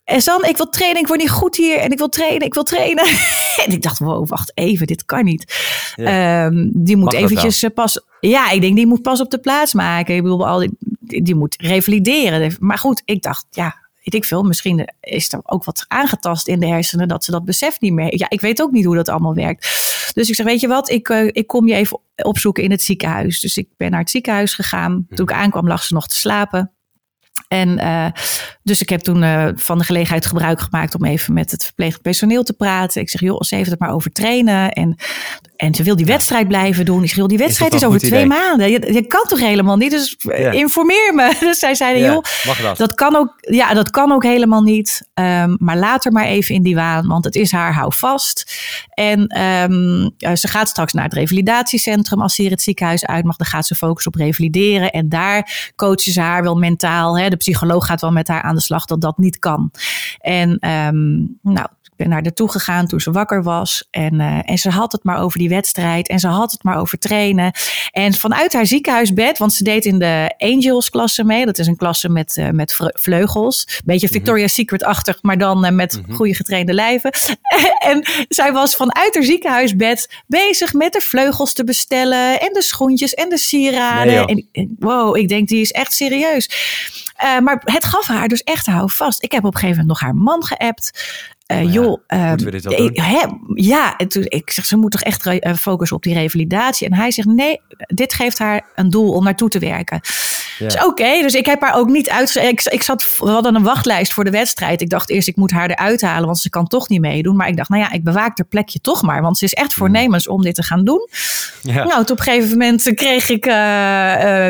En San, ik wil trainen. Ik word niet goed hier. En ik wil trainen. Ik wil trainen. en ik dacht, wow, wacht even. Dit kan niet. Ja. Um, die moet Mag eventjes pas... Ja, ik denk, die moet pas op de plaats maken. Ik bedoel, al die, die moet revalideren. Maar goed, ik dacht, ja, weet ik veel, misschien is er ook wat aangetast in de hersenen dat ze dat besef niet meer. Ja, ik weet ook niet hoe dat allemaal werkt. Dus ik zeg, weet je wat, ik, uh, ik kom je even opzoeken in het ziekenhuis. Dus ik ben naar het ziekenhuis gegaan. Toen ik aankwam lag ze nog te slapen. En uh, dus ik heb toen uh, van de gelegenheid gebruik gemaakt om even met het verpleegd personeel te praten. Ik zeg, joh, ze heeft het maar over trainen. En, en ze wil die wedstrijd blijven doen. Ik joh, die wedstrijd is, is over twee idee? maanden. Je, je, kan toch helemaal niet? Dus informeer me. Dus zij zeiden, ja, joh, dat? dat? kan ook, ja, dat kan ook helemaal niet. Um, maar laat er maar even in die waan, want het is haar, hou vast. En um, uh, ze gaat straks naar het revalidatiecentrum. Als ze hier het ziekenhuis uit mag, dan gaat ze focussen op revalideren. En daar coachen ze haar wel mentaal. Hè. De psycholoog gaat wel met haar aan de slag dat dat niet kan. En um, nou, ben naar haar toe gegaan toen ze wakker was. En, uh, en ze had het maar over die wedstrijd. En ze had het maar over trainen. En vanuit haar ziekenhuisbed, want ze deed in de Angels klasse mee. Dat is een klasse met, uh, met vleugels. Beetje Victoria's mm -hmm. Secret-achtig, maar dan uh, met mm -hmm. goede getrainde lijven. en zij was vanuit haar ziekenhuisbed bezig met de vleugels te bestellen. En de schoentjes en de sieraden. Nee, en, wow, ik denk die is echt serieus. Maar het gaf haar dus echt hou vast. Ik heb op een gegeven moment nog haar man geappt. Uh, ja, joh, we wel ik, hè, ja, toen, ik zeg, ze moet toch echt uh, focussen op die revalidatie. En hij zegt, nee, dit geeft haar een doel om naartoe te werken. Ja. Dus oké, okay, dus ik heb haar ook niet uit. Ik, ik zat, we hadden een wachtlijst voor de wedstrijd. Ik dacht eerst, ik moet haar eruit halen, want ze kan toch niet meedoen. Maar ik dacht, nou ja, ik bewaak haar plekje toch maar, want ze is echt voornemens om dit te gaan doen. Ja. Nou, op een gegeven moment kreeg ik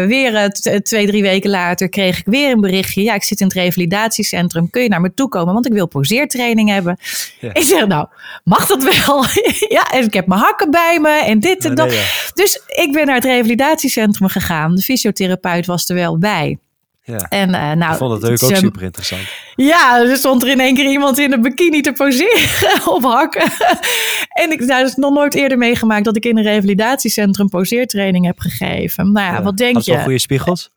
weer twee, drie weken later, kreeg ik weer een berichtje. Ja, ik zit in het revalidatiecentrum. Kun je naar me toe komen? Want ik wil poseertraining hebben. Ja. Ik zeg, nou, mag dat wel? ja, en ik heb mijn hakken bij me en dit en dat. Nee, ja. Dus ik ben naar het revalidatiecentrum gegaan. De fysiotherapeut was er wel bij. Ja. En, uh, nou, ik vond het natuurlijk ook super interessant. Ja, er stond er in één keer iemand in een bikini te poseren op hakken. en ik nou, is nog nooit eerder meegemaakt dat ik in een revalidatiecentrum poseertraining heb gegeven. Nou ja, ja. wat denk Had je? Had goede spiegels?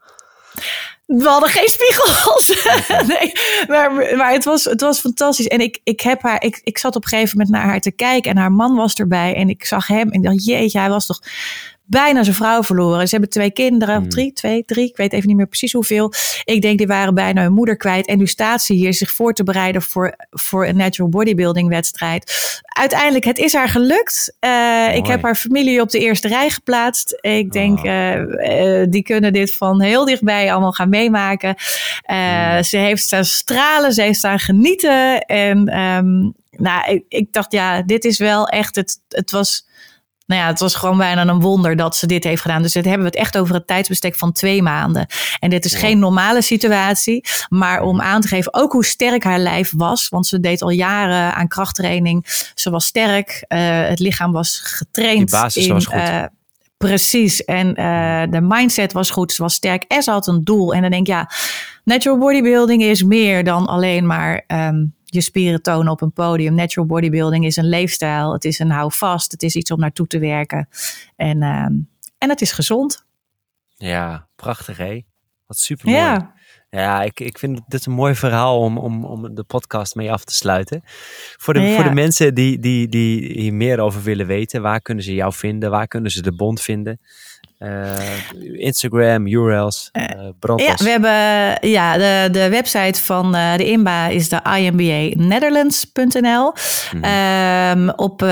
We hadden geen spiegels. nee, maar, maar het, was, het was fantastisch. En ik, ik, heb haar, ik, ik zat op een gegeven moment naar haar te kijken. En haar man was erbij. En ik zag hem. En ik dacht, jeetje, hij was toch bijna zijn vrouw verloren. Ze hebben twee kinderen, mm. drie, twee, drie, ik weet even niet meer precies hoeveel. Ik denk die waren bijna hun moeder kwijt. En nu staat ze hier zich voor te bereiden voor, voor een natural bodybuilding wedstrijd. Uiteindelijk, het is haar gelukt. Uh, ik heb haar familie op de eerste rij geplaatst. Ik denk, oh. uh, uh, die kunnen dit van heel dichtbij allemaal gaan meemaken. Mm. Ze heeft staan stralen, ze heeft staan genieten. En um, nou, ik, ik dacht, ja, dit is wel echt, het, het was nou ja, het was gewoon bijna een wonder dat ze dit heeft gedaan. Dus dit hebben we het echt over het tijdsbestek van twee maanden. En dit is ja. geen normale situatie, maar om aan te geven ook hoe sterk haar lijf was. Want ze deed al jaren aan krachttraining. Ze was sterk, uh, het lichaam was getraind. Die basis in, was goed. Uh, Precies. En uh, de mindset was goed. Ze was sterk en ze had een doel. En dan denk ik, ja, natural bodybuilding is meer dan alleen maar um, je spieren tonen op een podium. Natural bodybuilding is een leefstijl. Het is een houvast. Het is iets om naartoe te werken. En, um, en het is gezond. Ja, prachtig hè? Wat super mooi. Ja. Ja, ik, ik vind dit een mooi verhaal om, om, om de podcast mee af te sluiten. Voor de, ja. voor de mensen die, die, die hier meer over willen weten, waar kunnen ze jou vinden? Waar kunnen ze de bond vinden? Uh, Instagram, URLs, uh, ja, we hebben ja, de, de website van uh, de INBA is de imbanaetherlands.nl. Mm-hmm. Um, op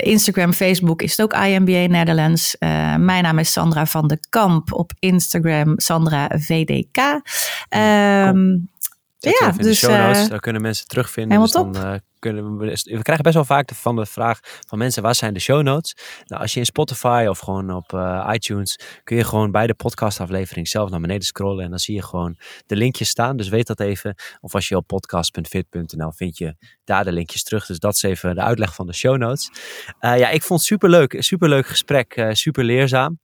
Instagram, Facebook is het ook IMBA Netherlands. mijn naam is Sandra van de Kamp. Op Instagram Sandra VDK. Um, ja, in dus, de show notes. Daar kunnen mensen terugvinden. Helemaal dus dan, kunnen we, we krijgen best wel vaak de, van de vraag van mensen, waar zijn de show notes? Nou, als je in Spotify of gewoon op iTunes, kun je gewoon bij de podcastaflevering zelf naar beneden scrollen en dan zie je gewoon de linkjes staan. Dus weet dat even. Of als je op podcast.fit.nl vind je daar de linkjes terug. Dus dat is even de uitleg van de show notes. ja, ik vond het super leuk. Super leuk gesprek. super leerzaam.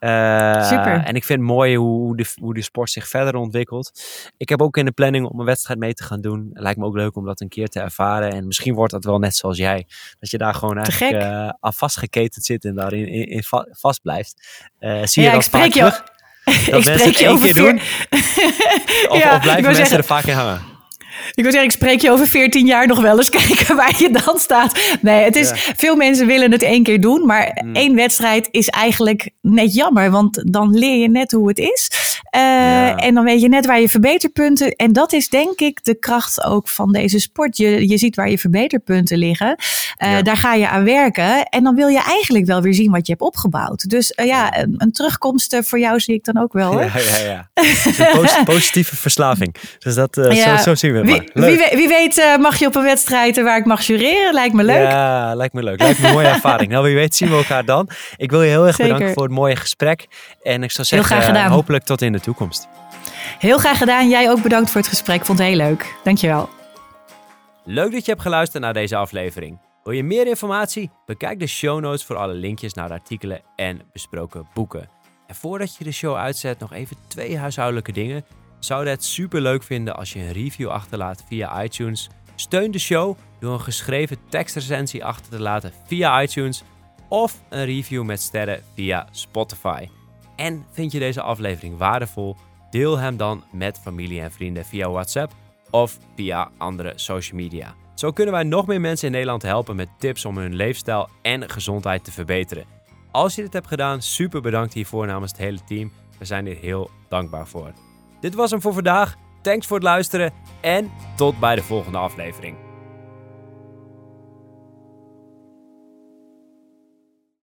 Uh, Super. En ik vind het mooi hoe de, hoe de sport zich verder ontwikkelt. Ik heb ook in de planning om een wedstrijd mee te gaan doen. Het lijkt me ook leuk om dat een keer te ervaren. En misschien wordt dat wel net zoals jij. Dat je daar gewoon eigenlijk uh, aan vastgeketend zit en daarin in, in vast blijft. Uh, zie je dat ik spreek je, terug? ik spreek je over keer doen? of, ja, of blijven mensen zeggen, er vaak in hangen? Ik wil zeggen, ik spreek je over 14 jaar nog wel eens kijken waar je dan staat. Nee, het is, veel mensen willen het één keer doen, maar mm. één wedstrijd is eigenlijk net jammer, want dan leer je net hoe het is. Uh, En dan weet je net waar je verbeterpunten. En dat is denk ik de kracht ook van deze sport. Je, je ziet waar je verbeterpunten liggen. Uh, Daar ga je aan werken. En dan wil je eigenlijk wel weer zien wat je hebt opgebouwd. Dus uh, ja, een, een, terugkomst voor jou zie ik dan ook wel. Hoor. Ja, ja, ja. Een positieve verslaving. Dus dat, zo, zo zien we wie, wie, wie, weet uh, mag je op een wedstrijd waar ik mag jureren. Lijkt me leuk. Ja, lijkt me leuk. Lijkt me een mooie ervaring. Nou, wie weet zien we elkaar dan. Ik wil je heel erg bedanken voor het mooie gesprek. En ik zou zeggen, uh, hopelijk tot in de toekomst. Heel graag gedaan. Jij ook bedankt voor het gesprek. Vond het heel leuk. Dankjewel. Leuk dat je hebt geluisterd naar deze aflevering. Wil je meer informatie? Bekijk de show notes voor alle linkjes naar de artikelen en besproken boeken. En voordat je de show uitzet, nog even twee huishoudelijke dingen zouden het super leuk vinden als je een review achterlaat via iTunes. Steun de show door een geschreven tekstrecensie achter te laten via iTunes of een review met sterren via Spotify. En vind je deze aflevering waardevol? Deel hem dan met familie en vrienden via WhatsApp of via andere social media. Zo kunnen wij nog meer mensen in Nederland helpen met tips om hun leefstijl en gezondheid te verbeteren. Als je dit hebt gedaan, super bedankt hiervoor namens het hele team. We zijn er heel dankbaar voor. Dit was hem voor vandaag. Thanks voor het luisteren en tot bij de volgende aflevering.